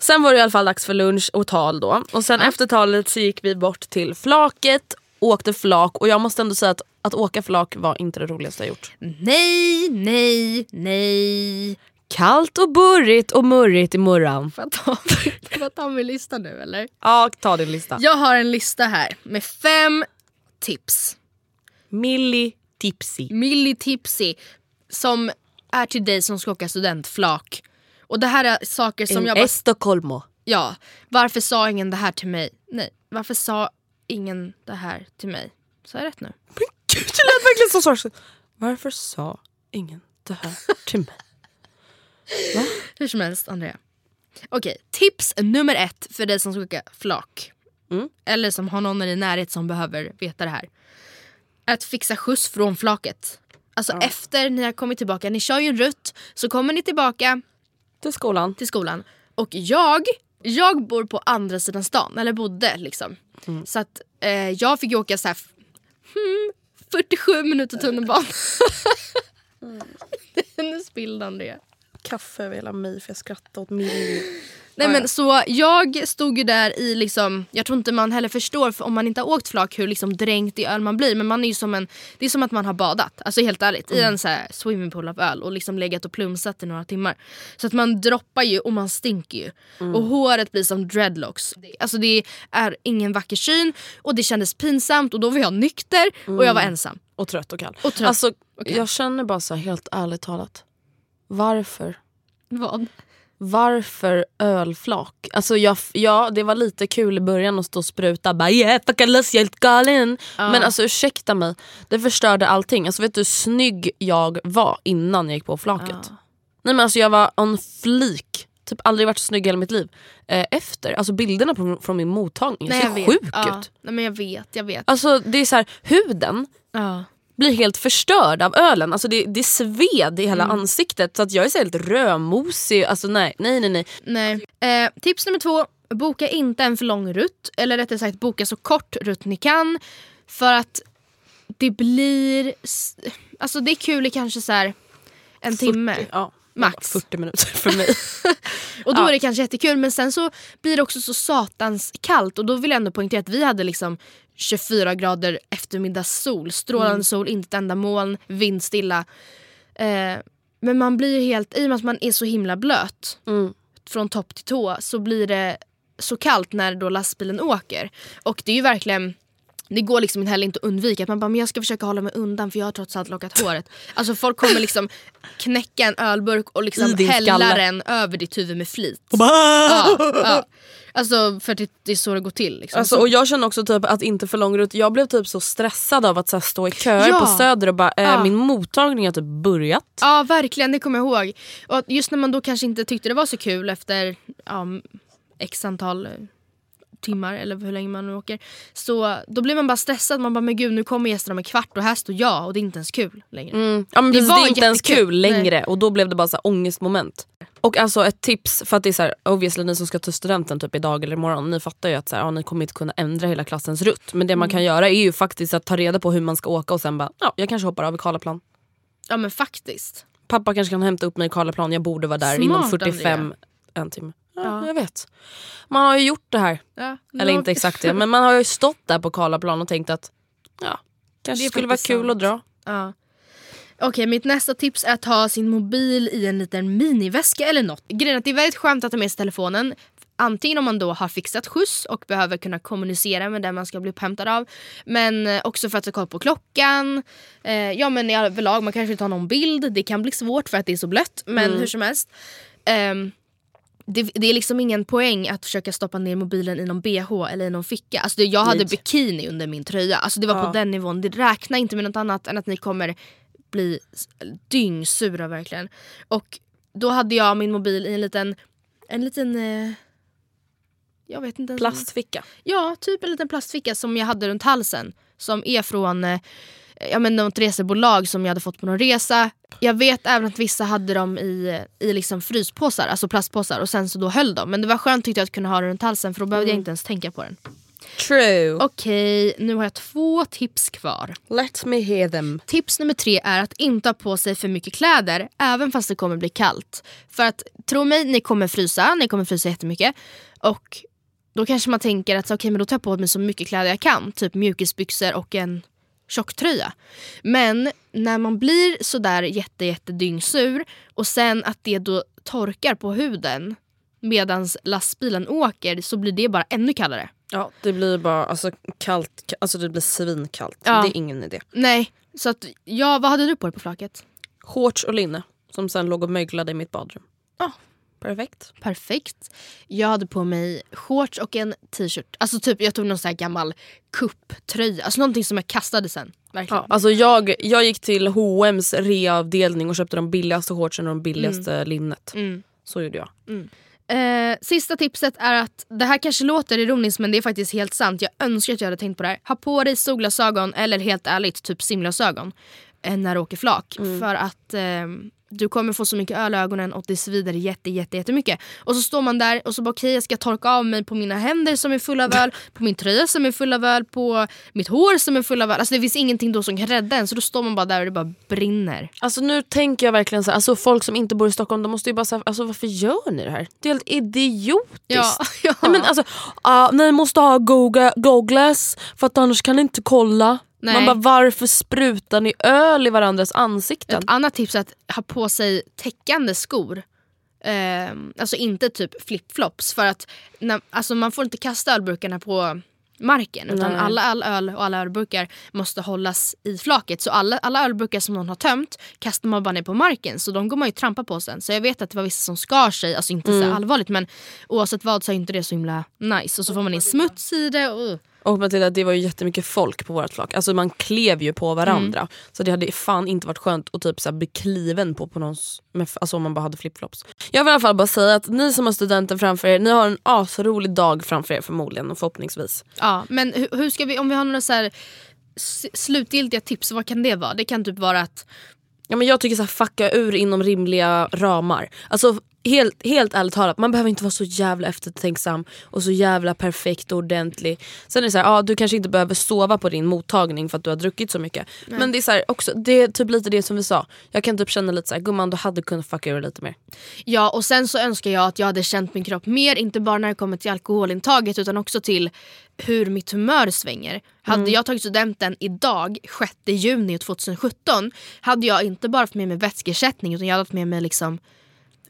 Sen var det i alla fall dags för lunch och tal då. Och sen efter talet så gick vi bort till flaket, åkte flak och jag måste ändå säga att att åka flak var inte det roligaste jag gjort. Nej, nej, nej. Kallt och burrigt och murrigt i murran. Får jag ta, får jag ta min lista nu eller? Ja, ta din lista. Jag har en lista här med fem tips. Milli tipsy. Milli tipsy. Som är till dig som ska åka studentflak. Och det här är saker som En jag bara... Estocolmo. Ja, varför sa ingen det här till mig? Nej, varför sa ingen det här till mig? Sa jag rätt nu? Gud, det lät verkligen så sorgset. Varför sa ingen det här till mig? Hur som helst, Andrea. Okej, tips nummer ett för dig som ska åka flak. Mm. Eller som har någon i din närhet som behöver veta det här. Är att fixa skjuts från flaket. Alltså efter ni har kommit tillbaka, ni kör ju en rutt, så kommer ni tillbaka Till skolan. till skolan. Och jag, jag bor på andra sidan stan, eller bodde liksom. Så att eh, jag fick ju åka så här, hmm, 47 minuter tunnelbana. [laughs] [laughs] nu spillde Andrea. Kaffe över hela mig för jag skrattade åt Millie. Nej, men så jag stod ju där i liksom, jag tror inte man heller förstår för om man inte har åkt flak hur liksom dränkt i öl man blir. Men man är ju som en, det är som att man har badat, alltså helt ärligt. I en så här swimmingpool av öl och liksom legat och plumsat i några timmar. Så att man droppar ju och man stinker ju. Och håret blir som dreadlocks. Alltså det är ingen vacker syn och det kändes pinsamt och då var jag nykter och jag var ensam. Och trött och kall. Och trött Alltså, och kall. jag känner bara så här, helt ärligt talat. Varför? Vad? Varför ölflak? Alltså jag, ja, det var lite kul i början att stå och spruta. Bara, yeah, fuck I lost, jag är helt galen. Men alltså ursäkta mig, det förstörde allting. Alltså, vet du hur snygg jag var innan jag gick på flaket? Nej, men alltså, jag var on flik. Typ aldrig varit så snygg i hela mitt liv. Eh, efter, alltså bilderna på, från min mottagning Nej, ser vet. sjuk Ja. ut. Nej, men jag vet, jag vet. Alltså det är så här, huden Ja. Blir helt förstörd av ölen. Alltså det, det sved i hela Mm. ansiktet så att jag är så helt rödmosig. Alltså nej, nej, nej. nej. Nej. Eh, tips nummer två. Boka inte en för lång rutt. Eller rättare sagt boka så kort rutt ni kan. För att det blir... Alltså det är kul i kanske så här en timme. Ja, Max. 40 minuter för mig. [laughs] Och då Ja. är det kanske jättekul men sen så blir det också så satans kallt. Och då vill jag ändå poängtera att vi hade liksom 24 grader eftermiddagssol. Strålande Mm. sol, inte ett enda moln, vindstilla. Eh, men man blir helt, i och med att man är så himla blöt Mm. från topp till tå så blir det så kallt när då lastbilen åker. Och det är ju verkligen det går liksom heller inte att undvika att man bara men jag ska försöka hålla mig undan för jag har trots allt lockat håret. Alltså folk kommer liksom knäcka en ölburk och liksom hälla skalle. den över ditt huvud med flit. Ja, ja. Alltså för att det, det är så det går till. Liksom. Alltså, så, och jag känner också typ att inte för lång rutt. Jag blev typ så stressad av att så här, stå i köer Ja. på Söder och bara Ja. min mottagning har typ börjat. Ja verkligen, det kommer jag ihåg. Och just när man då kanske inte tyckte det var så kul efter ja, x antal timmar eller hur länge man nu åker. Så då blir man bara stressad. Man bara men gud nu kommer gästerna om en kvart och här står jag och det är inte ens kul längre. Mm. Ja, men Det det, det är inte ens kul längre och då blev det bara så här ångestmoment. Och alltså ett tips, för att det är så här, obviously ni som ska ta studenten typ idag eller imorgon, ni fattar ju att så här, ja, ni kommer inte kunna ändra hela klassens rutt. Men det man Mm. kan göra är ju faktiskt att ta reda på hur man ska åka och sen bara, ja jag kanske hoppar av i Karlaplan. Ja men faktiskt. Pappa kanske kan hämta upp mig i Karlaplan, jag borde vara där Smart, inom 45 Andrea. en timme. Ja, Ja. Jag vet. Man har ju gjort det här. Ja, Eller inte exakt det, [laughs] men man har ju stått där på Karlaplan och tänkt att ja, kanske Det skulle vara kul sant. att dra. Ja. Okej, mitt nästa tips är att ha sin mobil i en liten miniväska eller något. Grejen är att det är väldigt skönt att ha med sig telefonen. Antingen om man då har fixat skjuts och behöver kunna kommunicera med den man ska bli upphämtad av. Men eh, också för att ta koll på klockan. Eh, ja men i överlag, man kanske vill ta någon bild. Det kan bli svårt för att det är så blött. Men hur som helst. Ehm, det, det är liksom ingen poäng att försöka stoppa ner mobilen i någon bh eller i någon ficka. Alltså det, jag hade Nej. bikini under min tröja. Alltså det var på den nivån. Det räknar inte med något annat än att ni kommer bli dyngsura verkligen. Och då hade jag min mobil i en liten, en liten eh, jag vet inte Plastficka. Ja, typ en liten plastficka som jag hade runt halsen. Som är från eh, ja, men något resebolag som jag hade fått på någon resa. Jag vet även att vissa hade dem i, i liksom fryspåsar, alltså plastpåsar och sen så då höll de. Men det var skönt tyckte jag att kunna ha den runt halsen för då behövde jag inte ens tänka på den. True. Okej, nu har jag två tips kvar. Let me hear them. Tips nummer tre är att inte ha på sig för mycket kläder även fast det kommer bli kallt. För att tro mig, ni kommer frysa, ni kommer frysa jättemycket. Och då kanske man tänker att okej men då tar jag på mig så mycket kläder jag kan. Typ mjukisbyxor och en tjocktröja. Men när man blir sådär jätte, jätte dyngsur och sen att det då torkar på huden medan lastbilen åker så blir det bara ännu kallare. Ja, det blir bara alltså, kallt, alltså det blir svinkallt. Ja. Det är ingen idé. Nej, så att ja, vad hade du på dig på flaket? Shorts och linne som sen låg och möglade i mitt badrum. Ja. Perfekt. Perfekt. Jag hade på mig shorts och en t-shirt. Alltså typ jag tog någon sån här gammal kupptröja. Alltså någonting som jag kastade sen. Verkligen. Ja, alltså jag, jag gick till H&M's reavdelning och köpte de billigaste shortsen och de billigaste linnet. Mm. Så gjorde jag. Eh, sista tipset är att, det här kanske låter ironiskt men det är faktiskt helt sant. Jag önskar att jag hade tänkt på det här. Ha på dig solglasögon eller helt ärligt typ simglasögon eh, när du åker flak. För att eh, du kommer få så mycket öl i ögonen och det svider jätte, jätte, jättemycket. Och så står man där och så bara okej okay, jag ska torka av mig på mina händer som är fulla av öl, på min tröja som är full av öl, på mitt hår som är full av öl. Alltså det finns ingenting då som kan rädda en så då står man bara där och det bara brinner. Alltså nu tänker jag verkligen så här, alltså folk som inte bor i Stockholm de måste ju bara säga alltså varför gör ni det här? Det är helt idiotiskt. Ja, [laughs] ja. Nej, men alltså, uh, ni måste ha googles för att annars kan ni inte kolla. Nej. Man bara varför sprutar ni öl i varandras ansikten? Ett annat tips är att ha på sig täckande skor. Eh, alltså inte typ flipflops för att när, alltså man får inte kasta ölburkarna på marken utan alla, all öl och alla ölburkar måste hållas i flaket. Så alla, alla ölburkar som någon har tömt kastar man bara ner på marken så de går man ju trampa på sen. Så jag vet att det var vissa som skar sig, alltså inte Mm. så allvarligt men oavsett vad så är inte det så himla nice. Och så får man in smuts i det. Och, Och Matilda, det var ju jättemycket folk på vårt flak. Alltså man klev ju på varandra. Så det hade fan inte varit skönt att typ så bli kliven på, på någons, alltså om man bara hade flipflops. Jag vill i alla fall bara säga att ni som har studenten framför er, ni har en asrolig dag framför er förmodligen och förhoppningsvis. Ja, men hur, hur ska vi, om vi har några så här slutgiltiga tips, vad kan det vara? Det kan typ vara att Ja, men jag tycker så här, fucka ur inom rimliga ramar. Alltså helt, helt ärligt talat, man behöver inte vara så jävla eftertänksam och så jävla perfekt och ordentlig. Sen är det så här, ja, du kanske inte behöver sova på din mottagning för att du har druckit så mycket. Men det är, så här, också, det är typ lite det som vi sa. Jag kan typ känna lite så här, gumman du hade kunnat fucka ur lite mer. Ja och sen så önskar jag att jag hade känt min kropp mer, inte bara när det kommer till alkoholintaget utan också till hur mitt humör svänger. Hade jag tagit studenten idag, 6 juni 2017, hade jag inte bara haft med mig vätskeersättning utan jag hade haft med mig liksom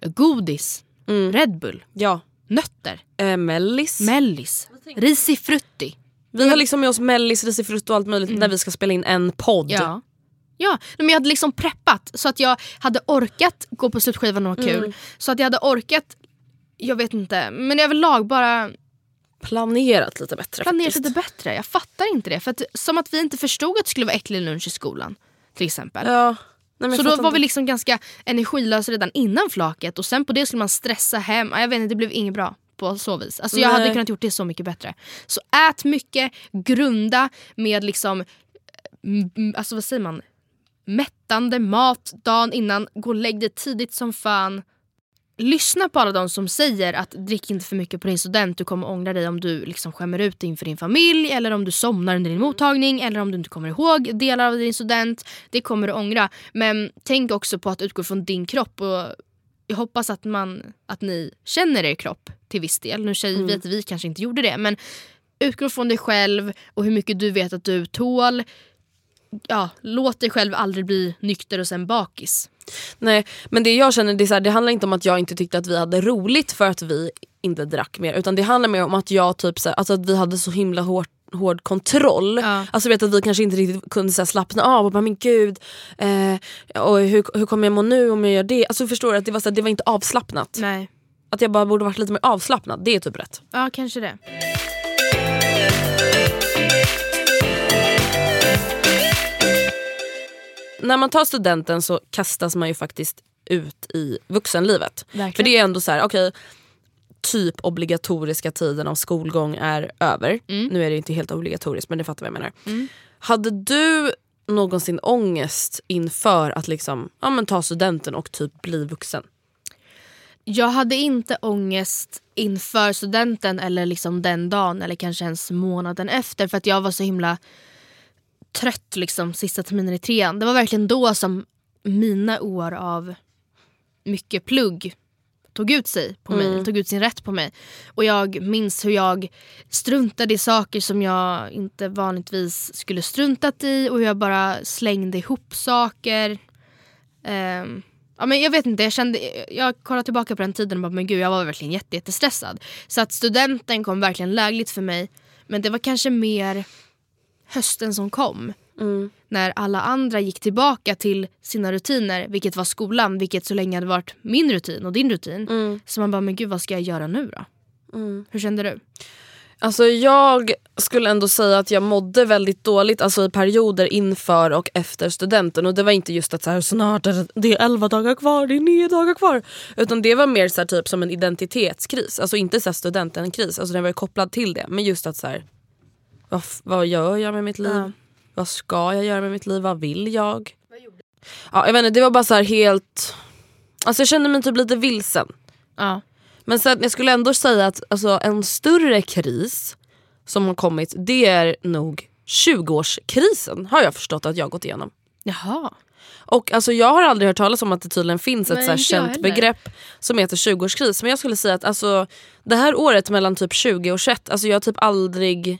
godis, Red Bull, Ja, nötter, eh, mellis. mellis, risifrutti. vi har liksom med oss mellis, risifrutt och allt möjligt när vi ska spela in en podd. Ja. Ja, men jag hade liksom preppat så att jag hade orkat gå på slutskivan och ha kul. Så att jag hade orkat, jag vet inte, men överlag bara Planerat lite bättre planerat faktiskt. lite bättre. Jag fattar inte det. För att, som att vi inte förstod att det skulle vara äcklig lunch i skolan. Till exempel. Ja. Nej, så då var vi inte. liksom ganska energilösa redan innan flaket och sen på det skulle man stressa hem. Ja, Jag vet inte, det blev inget bra på så vis. Alltså jag Nej. hade kunnat gjort det så mycket bättre. Så ät mycket, grunda med liksom, mm, alltså vad säger man? Mättande mat dagen innan. Gå och lägg dig tidigt som fan. Lyssna på alla de som säger att drick inte för mycket på din student. Du kommer ångra dig om du liksom skämmer ut dig inför din familj eller om du somnar under din mottagning eller om du inte kommer ihåg delar av din student. Det kommer du ångra. Men tänk också på att utgå från din kropp. Och jag hoppas att, man, att ni känner er kropp till viss del. Nu säger vi att vi kanske inte gjorde det. Men utgå från dig själv och hur mycket du vet att du tål. Ja, låt dig själv aldrig bli nykter och sen bakis. Nej, men det jag känner det, är så här, det handlar inte om att jag inte tyckte att vi hade roligt för att vi inte drack mer. Utan det handlar mer om att jag typ så här, alltså att vi hade så himla hårt hård kontroll. Ja. Alltså vet att vi kanske inte riktigt kunde så här, slappna av och bara men gud, eh, och hur, hur kommer jag må nu om jag gör det? Alltså förstår du att det var, så här, det var inte avslappnat. Nej. Att jag bara borde varit lite mer avslappnad, det är typ rätt. Ja, kanske det. När man tar studenten så kastas man ju faktiskt ut i vuxenlivet. Verkligen. För det är ändå så här, okej typ obligatoriska tiden av skolgång är över. Nu är det inte helt obligatoriskt men det fattar vad jag menar. Hade du någonsin ångest inför att liksom, ja, men ta studenten och typ bli vuxen? Jag hade inte ångest inför studenten eller liksom den dagen eller kanske ens månaden efter för att jag var så himla trött liksom sista terminen i trean. Det var verkligen då som mina år av mycket plugg tog ut sig på mig, tog ut sin rätt på mig. Och jag minns hur jag struntade i saker som jag inte vanligtvis skulle struntat i och hur jag bara slängde ihop saker. Ehm, ja, men jag vet inte, jag kände, jag kollar tillbaka på den tiden och bara men gud jag var verkligen jätte, jättestressad. Så att studenten kom verkligen lägligt för mig. Men det var kanske mer hösten som kom. När alla andra gick tillbaka till sina rutiner, vilket var skolan, vilket så länge hade varit min rutin och din rutin. Så man bara, men gud vad ska jag göra nu då? Hur kände du? Alltså jag skulle ändå säga att jag mådde väldigt dåligt alltså i perioder inför och efter studenten. Och det var inte just att så här, snart är det, är 11 dagar kvar, det är 9 dagar kvar. Utan det var mer så här, typ som en identitetskris. Alltså inte så här studentenkris, alltså den var kopplad till det. Men just att så här, vad, vad gör jag med mitt liv? Ja. Vad ska jag göra med mitt liv? Vad vill jag? Ja, jag vet inte, det var bara så helt Alltså jag kände mig typ lite vilsen. Ja. Men sen, jag skulle ändå säga att alltså, en större kris som har kommit det är nog 20-årskrisen har jag förstått att jag har gått igenom. Jaha. Och alltså, jag har aldrig hört talas om att det tydligen finns ett så känt begrepp som heter 20-årskris. Men jag skulle säga att alltså, det här året mellan typ 20 och 21, alltså, jag har typ aldrig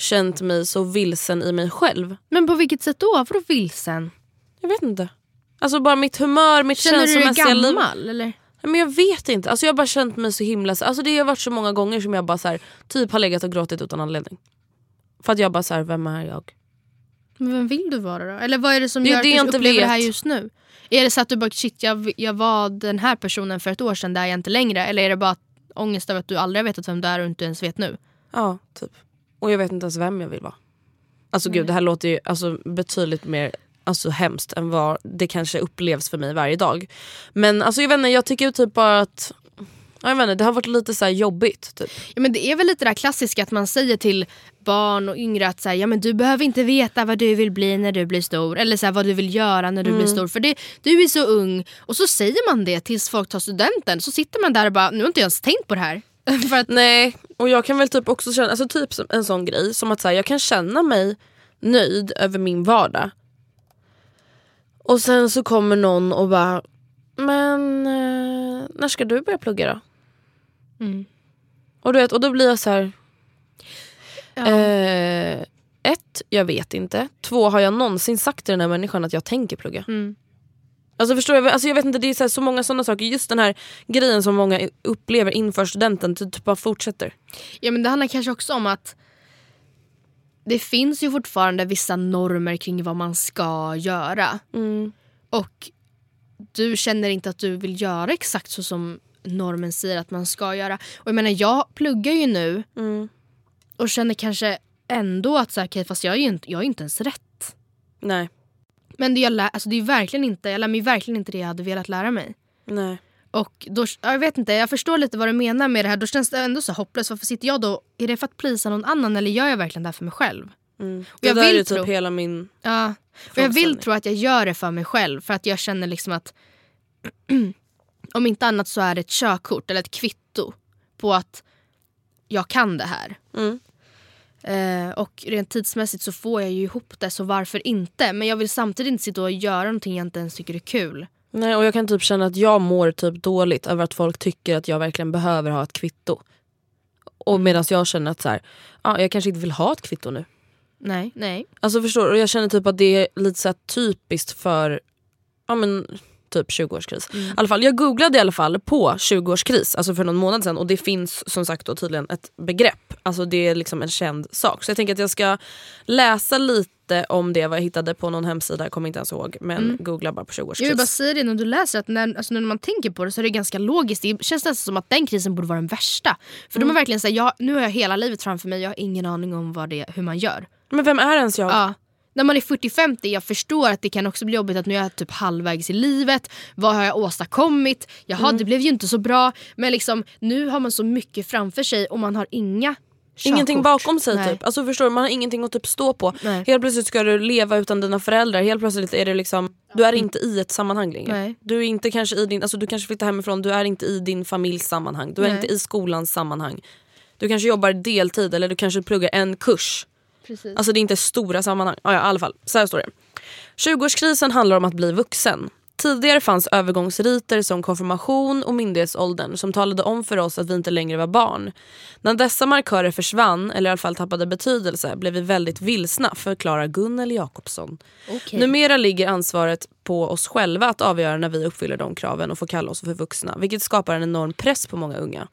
känt mig så vilsen i mig själv. Men på vilket sätt då? Vadå vilsen? Jag vet inte. Alltså bara mitt humör, mitt Känner du dig känslomässiga liv. gammal eller? Men jag vet inte, alltså, jag har bara känt mig så himla... Alltså, det har varit så många gånger som jag bara så här, typ har legat och gråtit utan anledning. För att jag bara så här, vem är jag? Men vem vill du vara då? Eller vad är det som Det gör det att du upplever det här vet. just nu? Är det så att du bara shit jag, jag var den här personen för ett år sedan, där är jag inte längre? Eller är det bara ångest över att du aldrig har vetat vem du är och inte ens vet nu? Ja, typ. Och jag vet inte ens vem jag vill vara. Alltså gud, det här låter ju alltså, betydligt mer alltså, hemskt än vad det kanske upplevs för mig varje dag. Men alltså, jag vet inte, jag tycker typ bara att ja, jag vet inte, det har varit lite så här jobbigt. Typ. Ja, men det är väl lite det där klassiska att man säger till barn och yngre att så här, ja, men du behöver inte veta vad du vill bli när du blir stor. Eller så här, vad du vill göra när du blir stor. För det, du är så ung. Och så säger man det tills folk tar studenten. Så sitter man där och bara, nu har inte jag ens tänkt på det här. [laughs] för att, Nej, och jag kan väl typ också känna, alltså typ en sån grej som att så här, jag kan känna mig nöjd över min vardag. Och sen så kommer någon och bara, men eh, när ska du börja plugga då? Mm. Och, du vet, och då blir jag så här, ja. eh, ett, jag vet inte. Två, har jag någonsin sagt till den här människan att jag tänker plugga? Mm. Alltså förstår jag, alltså jag vet inte, det är så, här, så många sådana saker. Just den här grejen som många upplever inför studenten, det typ bara fortsätter. Ja men det handlar kanske också om att det finns ju fortfarande vissa normer kring vad man ska göra. Och du känner inte att du vill göra exakt så som normen säger att man ska göra. Och jag menar jag pluggar ju nu och känner kanske ändå att så här, okej, fast jag är ju inte, jag är inte ens rätt. Nej. Men det jag, lär, alltså det är verkligen inte, jag lär mig verkligen inte det jag hade velat lära mig. Nej. Och då, jag vet inte, jag förstår lite vad du menar med det här. Då känns det ändå så hopplöst. Varför sitter jag då? Är det för att plisa någon annan eller gör jag verkligen det här för mig själv? Och Det jag där vill är typ tro- hela min... Ja. Och jag vill tro att jag gör det för mig själv. För att jag känner liksom att [clears throat] om inte annat så är det ett körkort eller ett kvitto på att jag kan det här. Mm. Eh, och rent tidsmässigt så får jag ju ihop det så varför inte? Men jag vill samtidigt inte sitta och göra någonting jag inte ens tycker är kul. Nej, och jag kan typ känna att jag mår typ dåligt över att folk tycker att jag verkligen behöver ha ett kvitto. Och medan jag känner att så här, ja, jag kanske inte vill ha ett kvitto nu. Nej, nej. Alltså förstår du? Och jag känner typ att det är lite så typiskt för ja, men, typ 20-årskris. I alla fall, jag googlade i alla fall på 20-årskris alltså för någon månad sedan och det finns som sagt då tydligen ett begrepp. Alltså det är liksom en känd sak. Så jag tänker att jag ska läsa lite om det vad jag hittade på någon hemsida, jag kommer inte ens ihåg. Men googla bara på 20-årskris. Jag vill bara säga det när du läser att när, alltså när man tänker på det så är det ganska logiskt. Det känns nästan som att den krisen borde vara den värsta. För de är verkligen såhär, jag, nu har jag hela livet framför mig, jag har ingen aning om vad det, hur man gör. Men vem är ens jag? Ja. När man är 40-50, jag förstår att det kan också bli jobbigt att nu är jag typ halvvägs i livet. Vad har jag åstadkommit? Jaha, det blev ju inte så bra. Men liksom, nu har man så mycket framför sig och man har inga Ingenting körkort. bakom sig Nej. typ. Alltså förstår du, man har ingenting att typ stå på. Nej. Helt plötsligt ska du leva utan dina föräldrar. Helt plötsligt är det liksom, du är inte i ett sammanhang längre. Nej. Du är inte kanske i din, alltså du kanske flyttar hemifrån, du är inte i din familjs sammanhang. Du är inte i skolans sammanhang. Du kanske jobbar deltid eller du kanske pluggar en kurs. Precis. Alltså det är inte stora sammanhang. Ja, ja, i alla fall, så här står det. 20-årskrisen handlar om att bli vuxen. Tidigare fanns övergångsriter som konfirmation och myndighetsåldern som talade om för oss att vi inte längre var barn. När dessa markörer försvann, eller i alla fall tappade betydelse, blev vi väldigt vilsna, förklarar Gunnel Jakobsson. Okej. Numera ligger ansvaret på oss själva att avgöra när vi uppfyller de kraven och får kalla oss för vuxna, vilket skapar en enorm press på många unga.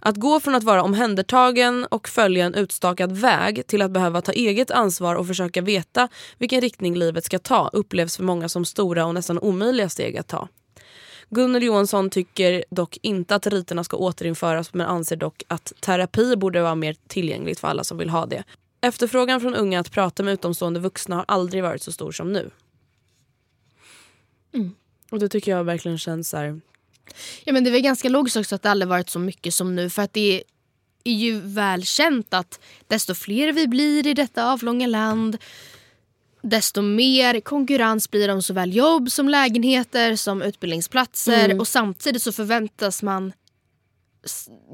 Att gå från att vara omhändertagen och följa en utstakad väg till att behöva ta eget ansvar och försöka veta vilken riktning livet ska ta upplevs för många som stora och nästan omöjliga steg att ta. Gunnel Johansson tycker dock inte att riterna ska återinföras men anser dock att terapi borde vara mer tillgängligt för alla som vill ha det. Efterfrågan från unga att prata med utomstående vuxna har aldrig varit så stor som nu. Och det tycker jag verkligen känns så här, Ja, men det är väl ganska logiskt också att det aldrig varit så mycket som nu. För att det är ju välkänt att desto fler vi blir i detta avlånga land desto mer konkurrens blir det om såväl jobb som lägenheter som utbildningsplatser Mm. och samtidigt så förväntas man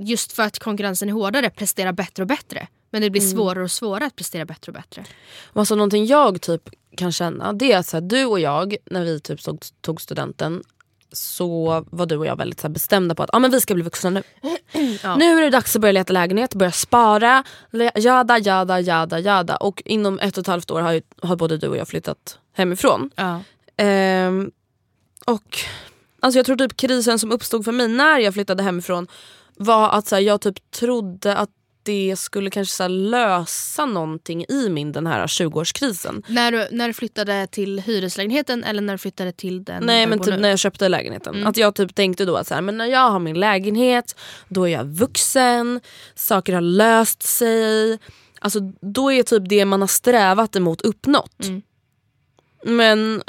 just för att konkurrensen är hårdare prestera bättre och bättre. Men det blir Mm. svårare och svårare att prestera bättre och bättre. Alltså någonting jag typ kan känna det är att så här, du och jag när vi typ tog studenten så var du och jag väldigt så bestämda på att ah, men vi ska bli vuxna nu. [clears throat] Nu är det dags att börja leta lägenhet, börja spara, jada jada jada jada. Och inom ett och ett halvt år har, ju, har både du och jag flyttat hemifrån. Ehm, och alltså jag tror typ krisen som uppstod för mig när jag flyttade hemifrån var att så här, jag typ trodde att det skulle kanske så lösa någonting i min den här 20-årskrisen. När du, när du flyttade till hyreslägenheten eller när du flyttade till den Nej men typ nu? när jag köpte lägenheten. Mm. Att jag typ tänkte då att så här, men när jag har min lägenhet, då är jag vuxen, saker har löst sig. Alltså då är typ det man har strävat emot uppnått. Mm. Men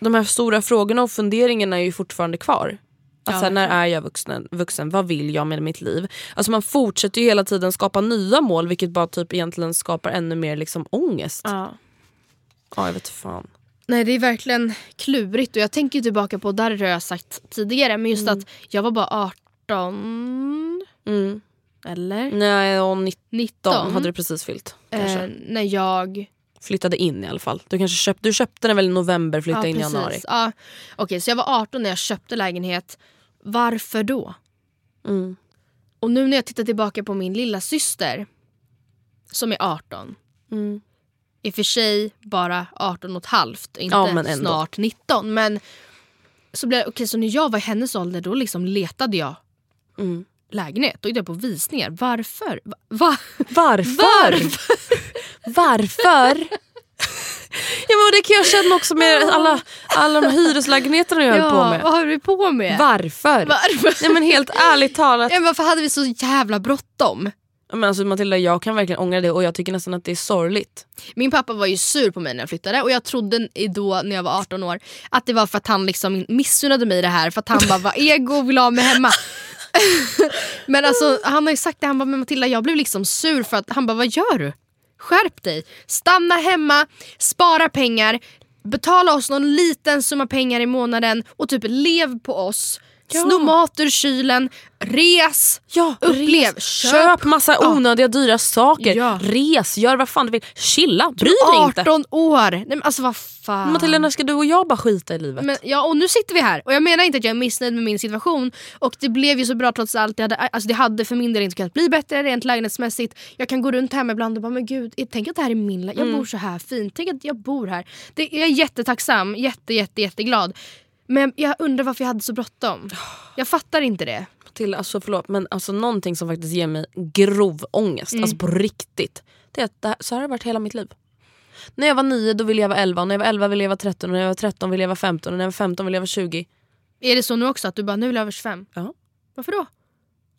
de här stora frågorna och funderingarna är ju fortfarande kvar. Att Ja, när är jag vuxen, vuxen? Vad vill jag med mitt liv? Alltså man fortsätter ju hela tiden skapa nya mål vilket bara typ egentligen skapar ännu mer liksom ångest. Ja, Ja. jag vet fan. Nej det är verkligen klurigt och jag tänker tillbaka på, där har jag sagt tidigare, men just att jag var bara 18 Mm. eller Nej, och 19 19 hade du precis fyllt. Eh, när jag Flyttade in i alla fall. Du kanske köpte, du köpte den väl i november, flyttade in i januari. Ja. Okej, så jag var 18 när jag köpte lägenhet. Varför då? Mm. Och nu när jag tittar tillbaka på min lilla syster som är 18. Mm. I och för sig bara 18 och ett halvt, inte Ja, snart 19. Men så, blev, okej, så när jag var i hennes ålder då liksom letade jag Mm. lägenhet. Då gick jag på visningar. Varför? Va? Va? Varför? Varför? ja, men det kan jag känna också med alla, alla de hyreslägenheterna jag höll på med. vad höll vi på med? Varför? Varför? Nej, men helt ärligt talat. Ja, varför hade vi så jävla bråttom? Men alltså, Matilda, jag kan verkligen ångra det och jag tycker nästan att det är sorgligt. Min pappa var ju sur på mig när jag flyttade och jag trodde då när jag var 18 år att det var för att han liksom missunnade mig det här för att han bara var ego och ville ha mig hemma. [laughs] men alltså han har ju sagt det, han bara men Matilda jag blev liksom sur för att han bara vad gör du? Skärp dig, stanna hemma, spara pengar, betala oss någon liten summa pengar i månaden och typ lev på oss. Ja. Sno mat ur kylen, res, Ja, upplev, res, köp massa Ja. onödiga dyra saker. Ja. Res, gör vad fan du vill. Chilla, bry dig inte. 18 år! Nej, men alltså vad fan. Matilda, när ska du och jag bara skita i livet? Men, ja, och nu sitter vi här och jag menar inte att jag är missnöjd med min situation och det blev ju så bra trots allt. Det hade, alltså, det hade för min del inte kunnat bli bättre rent lägenhetsmässigt. Jag kan gå runt hemma ibland och bara men gud, tänk att det här är min Jag Mm. bor så här fint, tänk att jag bor här. Det, jag är jättetacksam, jätte, jätte, jätteglad. Men jag undrar varför jag hade så bråttom. Jag fattar inte det. till, alltså förlåt men alltså någonting som faktiskt ger mig grov ångest, Mm. alltså på riktigt. Det är att det här, så här har det varit hela mitt liv. När jag var 9 då ville jag vara 11, och när jag var 11 ville jag vara 13, och när jag var 13 ville jag vara 15 och när jag var 15 ville jag vara 20. Är det så nu också att du bara nu vill jag över 25? Ja. Varför då?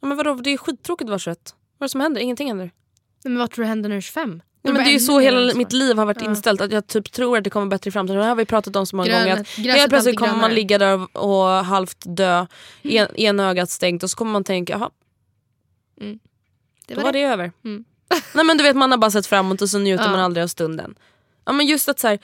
Ja, men vadå, det är skittråkigt att vara 21. Vad är det som händer? Ingenting händer. Men vad tror du händer när du är 25? Nej, men det är så hela mitt liv har varit Ja. inställt. Att jag typ tror att det kommer bättre i framtiden. Det har vi pratat om så många Grönet- gånger. Att helt plötsligt kommer man ligga där och, halvt dö, en, ena ögat stängt och så kommer man tänka, jaha, Det då var var det. det över. Mm. [laughs] Nej men du vet man har bara sett framåt och så njuter Ja. man aldrig av stunden. Ja men just att så här,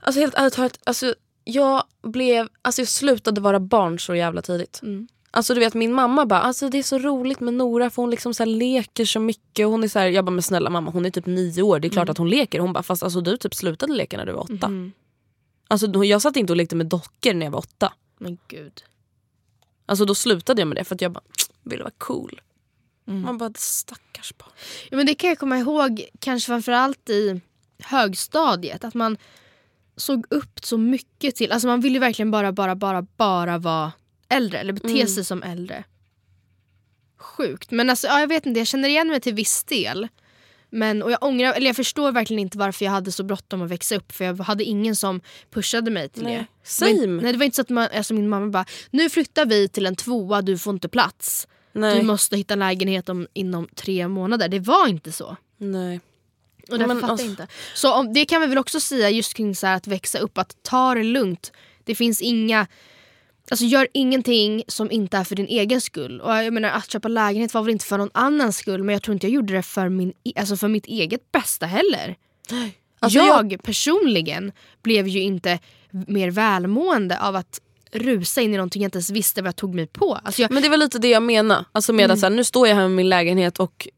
alltså helt ärligt talat, alltså, jag blev, alltså jag slutade vara barn så jävla tidigt. Mm. Alltså du vet min mamma bara, alltså det är så roligt med Nora för hon liksom så leker så mycket. Och hon är så här, jag bara men snälla mamma hon är typ nio år, det är klart Mm. att hon leker. Hon bara fast alltså du typ slutade leka när du var åtta. Mhm. Alltså jag satt inte och lekte med dockor när jag var åtta. Men gud. Alltså då slutade jag med det för att jag bara ville vara cool. Mm. Man bara stackars barn. Ja, men det kan jag komma ihåg kanske framförallt i högstadiet. Att man såg upp så mycket till, alltså man ville verkligen bara, bara, bara, bara vara äldre eller bete Mm. sig som äldre. Sjukt. Men alltså, ja, jag vet inte, jag känner igen mig till viss del. Men, och jag, ångrar, eller jag förstår verkligen inte varför jag hade så bråttom att växa upp för jag hade ingen som pushade mig till Nej. det. Same. Inte- nej, det var inte så att man, alltså min mamma bara nu flyttar vi till en tvåa, du får inte plats. Nej. Du måste hitta lägenhet om, inom tre månader. Det var inte så. Nej. Och därför Men fattar alltså- jag inte. Så om, det kan vi väl också säga just kring så här att växa upp, att ta det lugnt. Det finns inga... Alltså gör ingenting som inte är för din egen skull. Och jag menar att köpa lägenhet var väl inte för någon annans skull men jag tror inte jag gjorde det för, min, alltså för mitt eget bästa heller. Alltså Alltså, jag, personligen blev ju inte mer välmående av att rusa in i någonting jag inte ens visste vad jag tog mig på. Alltså jag, Men det var lite det jag menar. Alltså med att så här, nu står jag här med min lägenhet och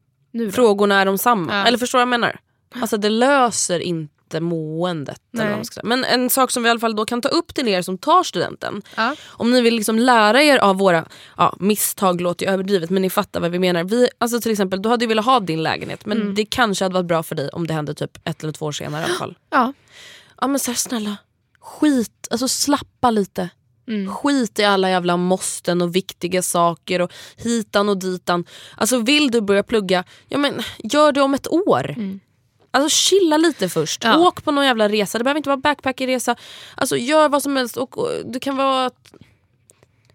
frågorna är de samma. Ja. Eller förstår du vad jag menar? Alltså det löser inte måendet. Eller Nej. vad man ska säga. Men en sak som vi i alla fall då kan ta upp till er som tar studenten. Ja. Om ni vill liksom lära er av våra ja, misstag, låter ju överdrivet men ni fattar vad vi menar. Vi, alltså till exempel, du hade ju velat ha din lägenhet men Mm. det kanske hade varit bra för dig om det hände typ ett eller två år senare i alla fall. Ja. Ja men så här, snälla, skit, alltså slappa lite. Mm. Skit i alla jävla måsten och viktiga saker och hitan och ditan. Alltså vill du börja plugga, ja men gör det om ett år. Alltså chilla lite först. Mm. Ja. Åk på någon jävla resa, det behöver inte vara backpackerresa. Alltså gör vad som helst och, och det kan vara att,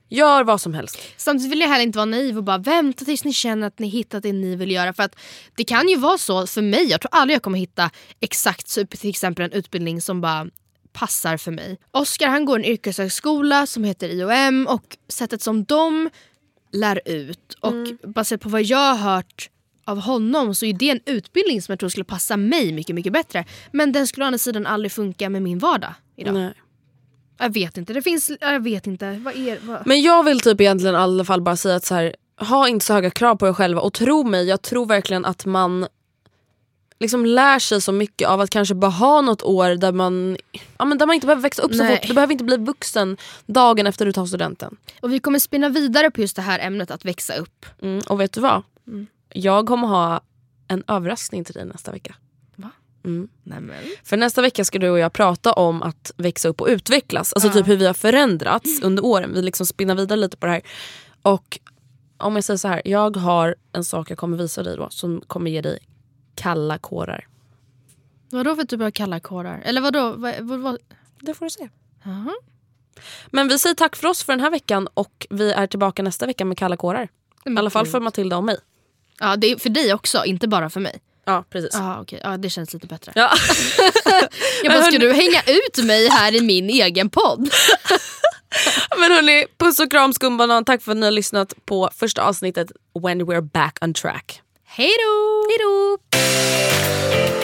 Gör vad som helst. Samtidigt vill jag heller inte vara naiv och bara vänta tills ni känner att ni hittat det ni vill göra. För att Det kan ju vara så för mig, jag tror aldrig jag kommer hitta exakt till exempel en utbildning som bara passar för mig. Oskar han går en yrkeshögskola som heter IOM och sättet som de lär ut och baserat på vad jag har hört av honom så är det en utbildning som jag tror skulle passa mig mycket mycket bättre. Men den skulle å andra sidan aldrig funka med min vardag idag. Nej. Jag vet inte, det finns, jag vet inte. Vad är, vad? Men jag vill typ egentligen i alla fall bara säga att så här, ha inte så höga krav på er själva och tro mig, jag tror verkligen att man liksom lär sig så mycket av att kanske bara ha något år där man, ja, men där man inte behöver växa upp så Nej. fort. Du behöver inte bli vuxen dagen efter du tar studenten. Och vi kommer spinna vidare på just det här ämnet att växa upp. Mm, och vet du vad? Jag kommer ha en överraskning till dig nästa vecka. Va? Mm. För nästa vecka ska du och jag prata om att växa upp och utvecklas. Alltså typ hur vi har förändrats under åren. Vi liksom spinnar vidare lite på det här. Och om jag säger så här, jag har en sak jag kommer visa dig då som kommer ge dig kalla kårar. Vadå för typ av kalla kårar? Eller vadå? Vad, vad, vad? Det får du se. Jaha. Men vi säger tack för oss för den här veckan och vi är tillbaka nästa vecka med kalla kårar. I alla fall för Matilda och mig. Ja, det är för dig också, inte bara för mig. Ja precis. Ja, okej. Ja, det känns lite bättre. Ja. [laughs] Jag bara, ska du hänga ut mig här i min egen podd? [laughs] Men hörni, puss och kram skumbanan. Tack för att ni har lyssnat på första avsnittet When We're Back on Track. Hej då! Hej då!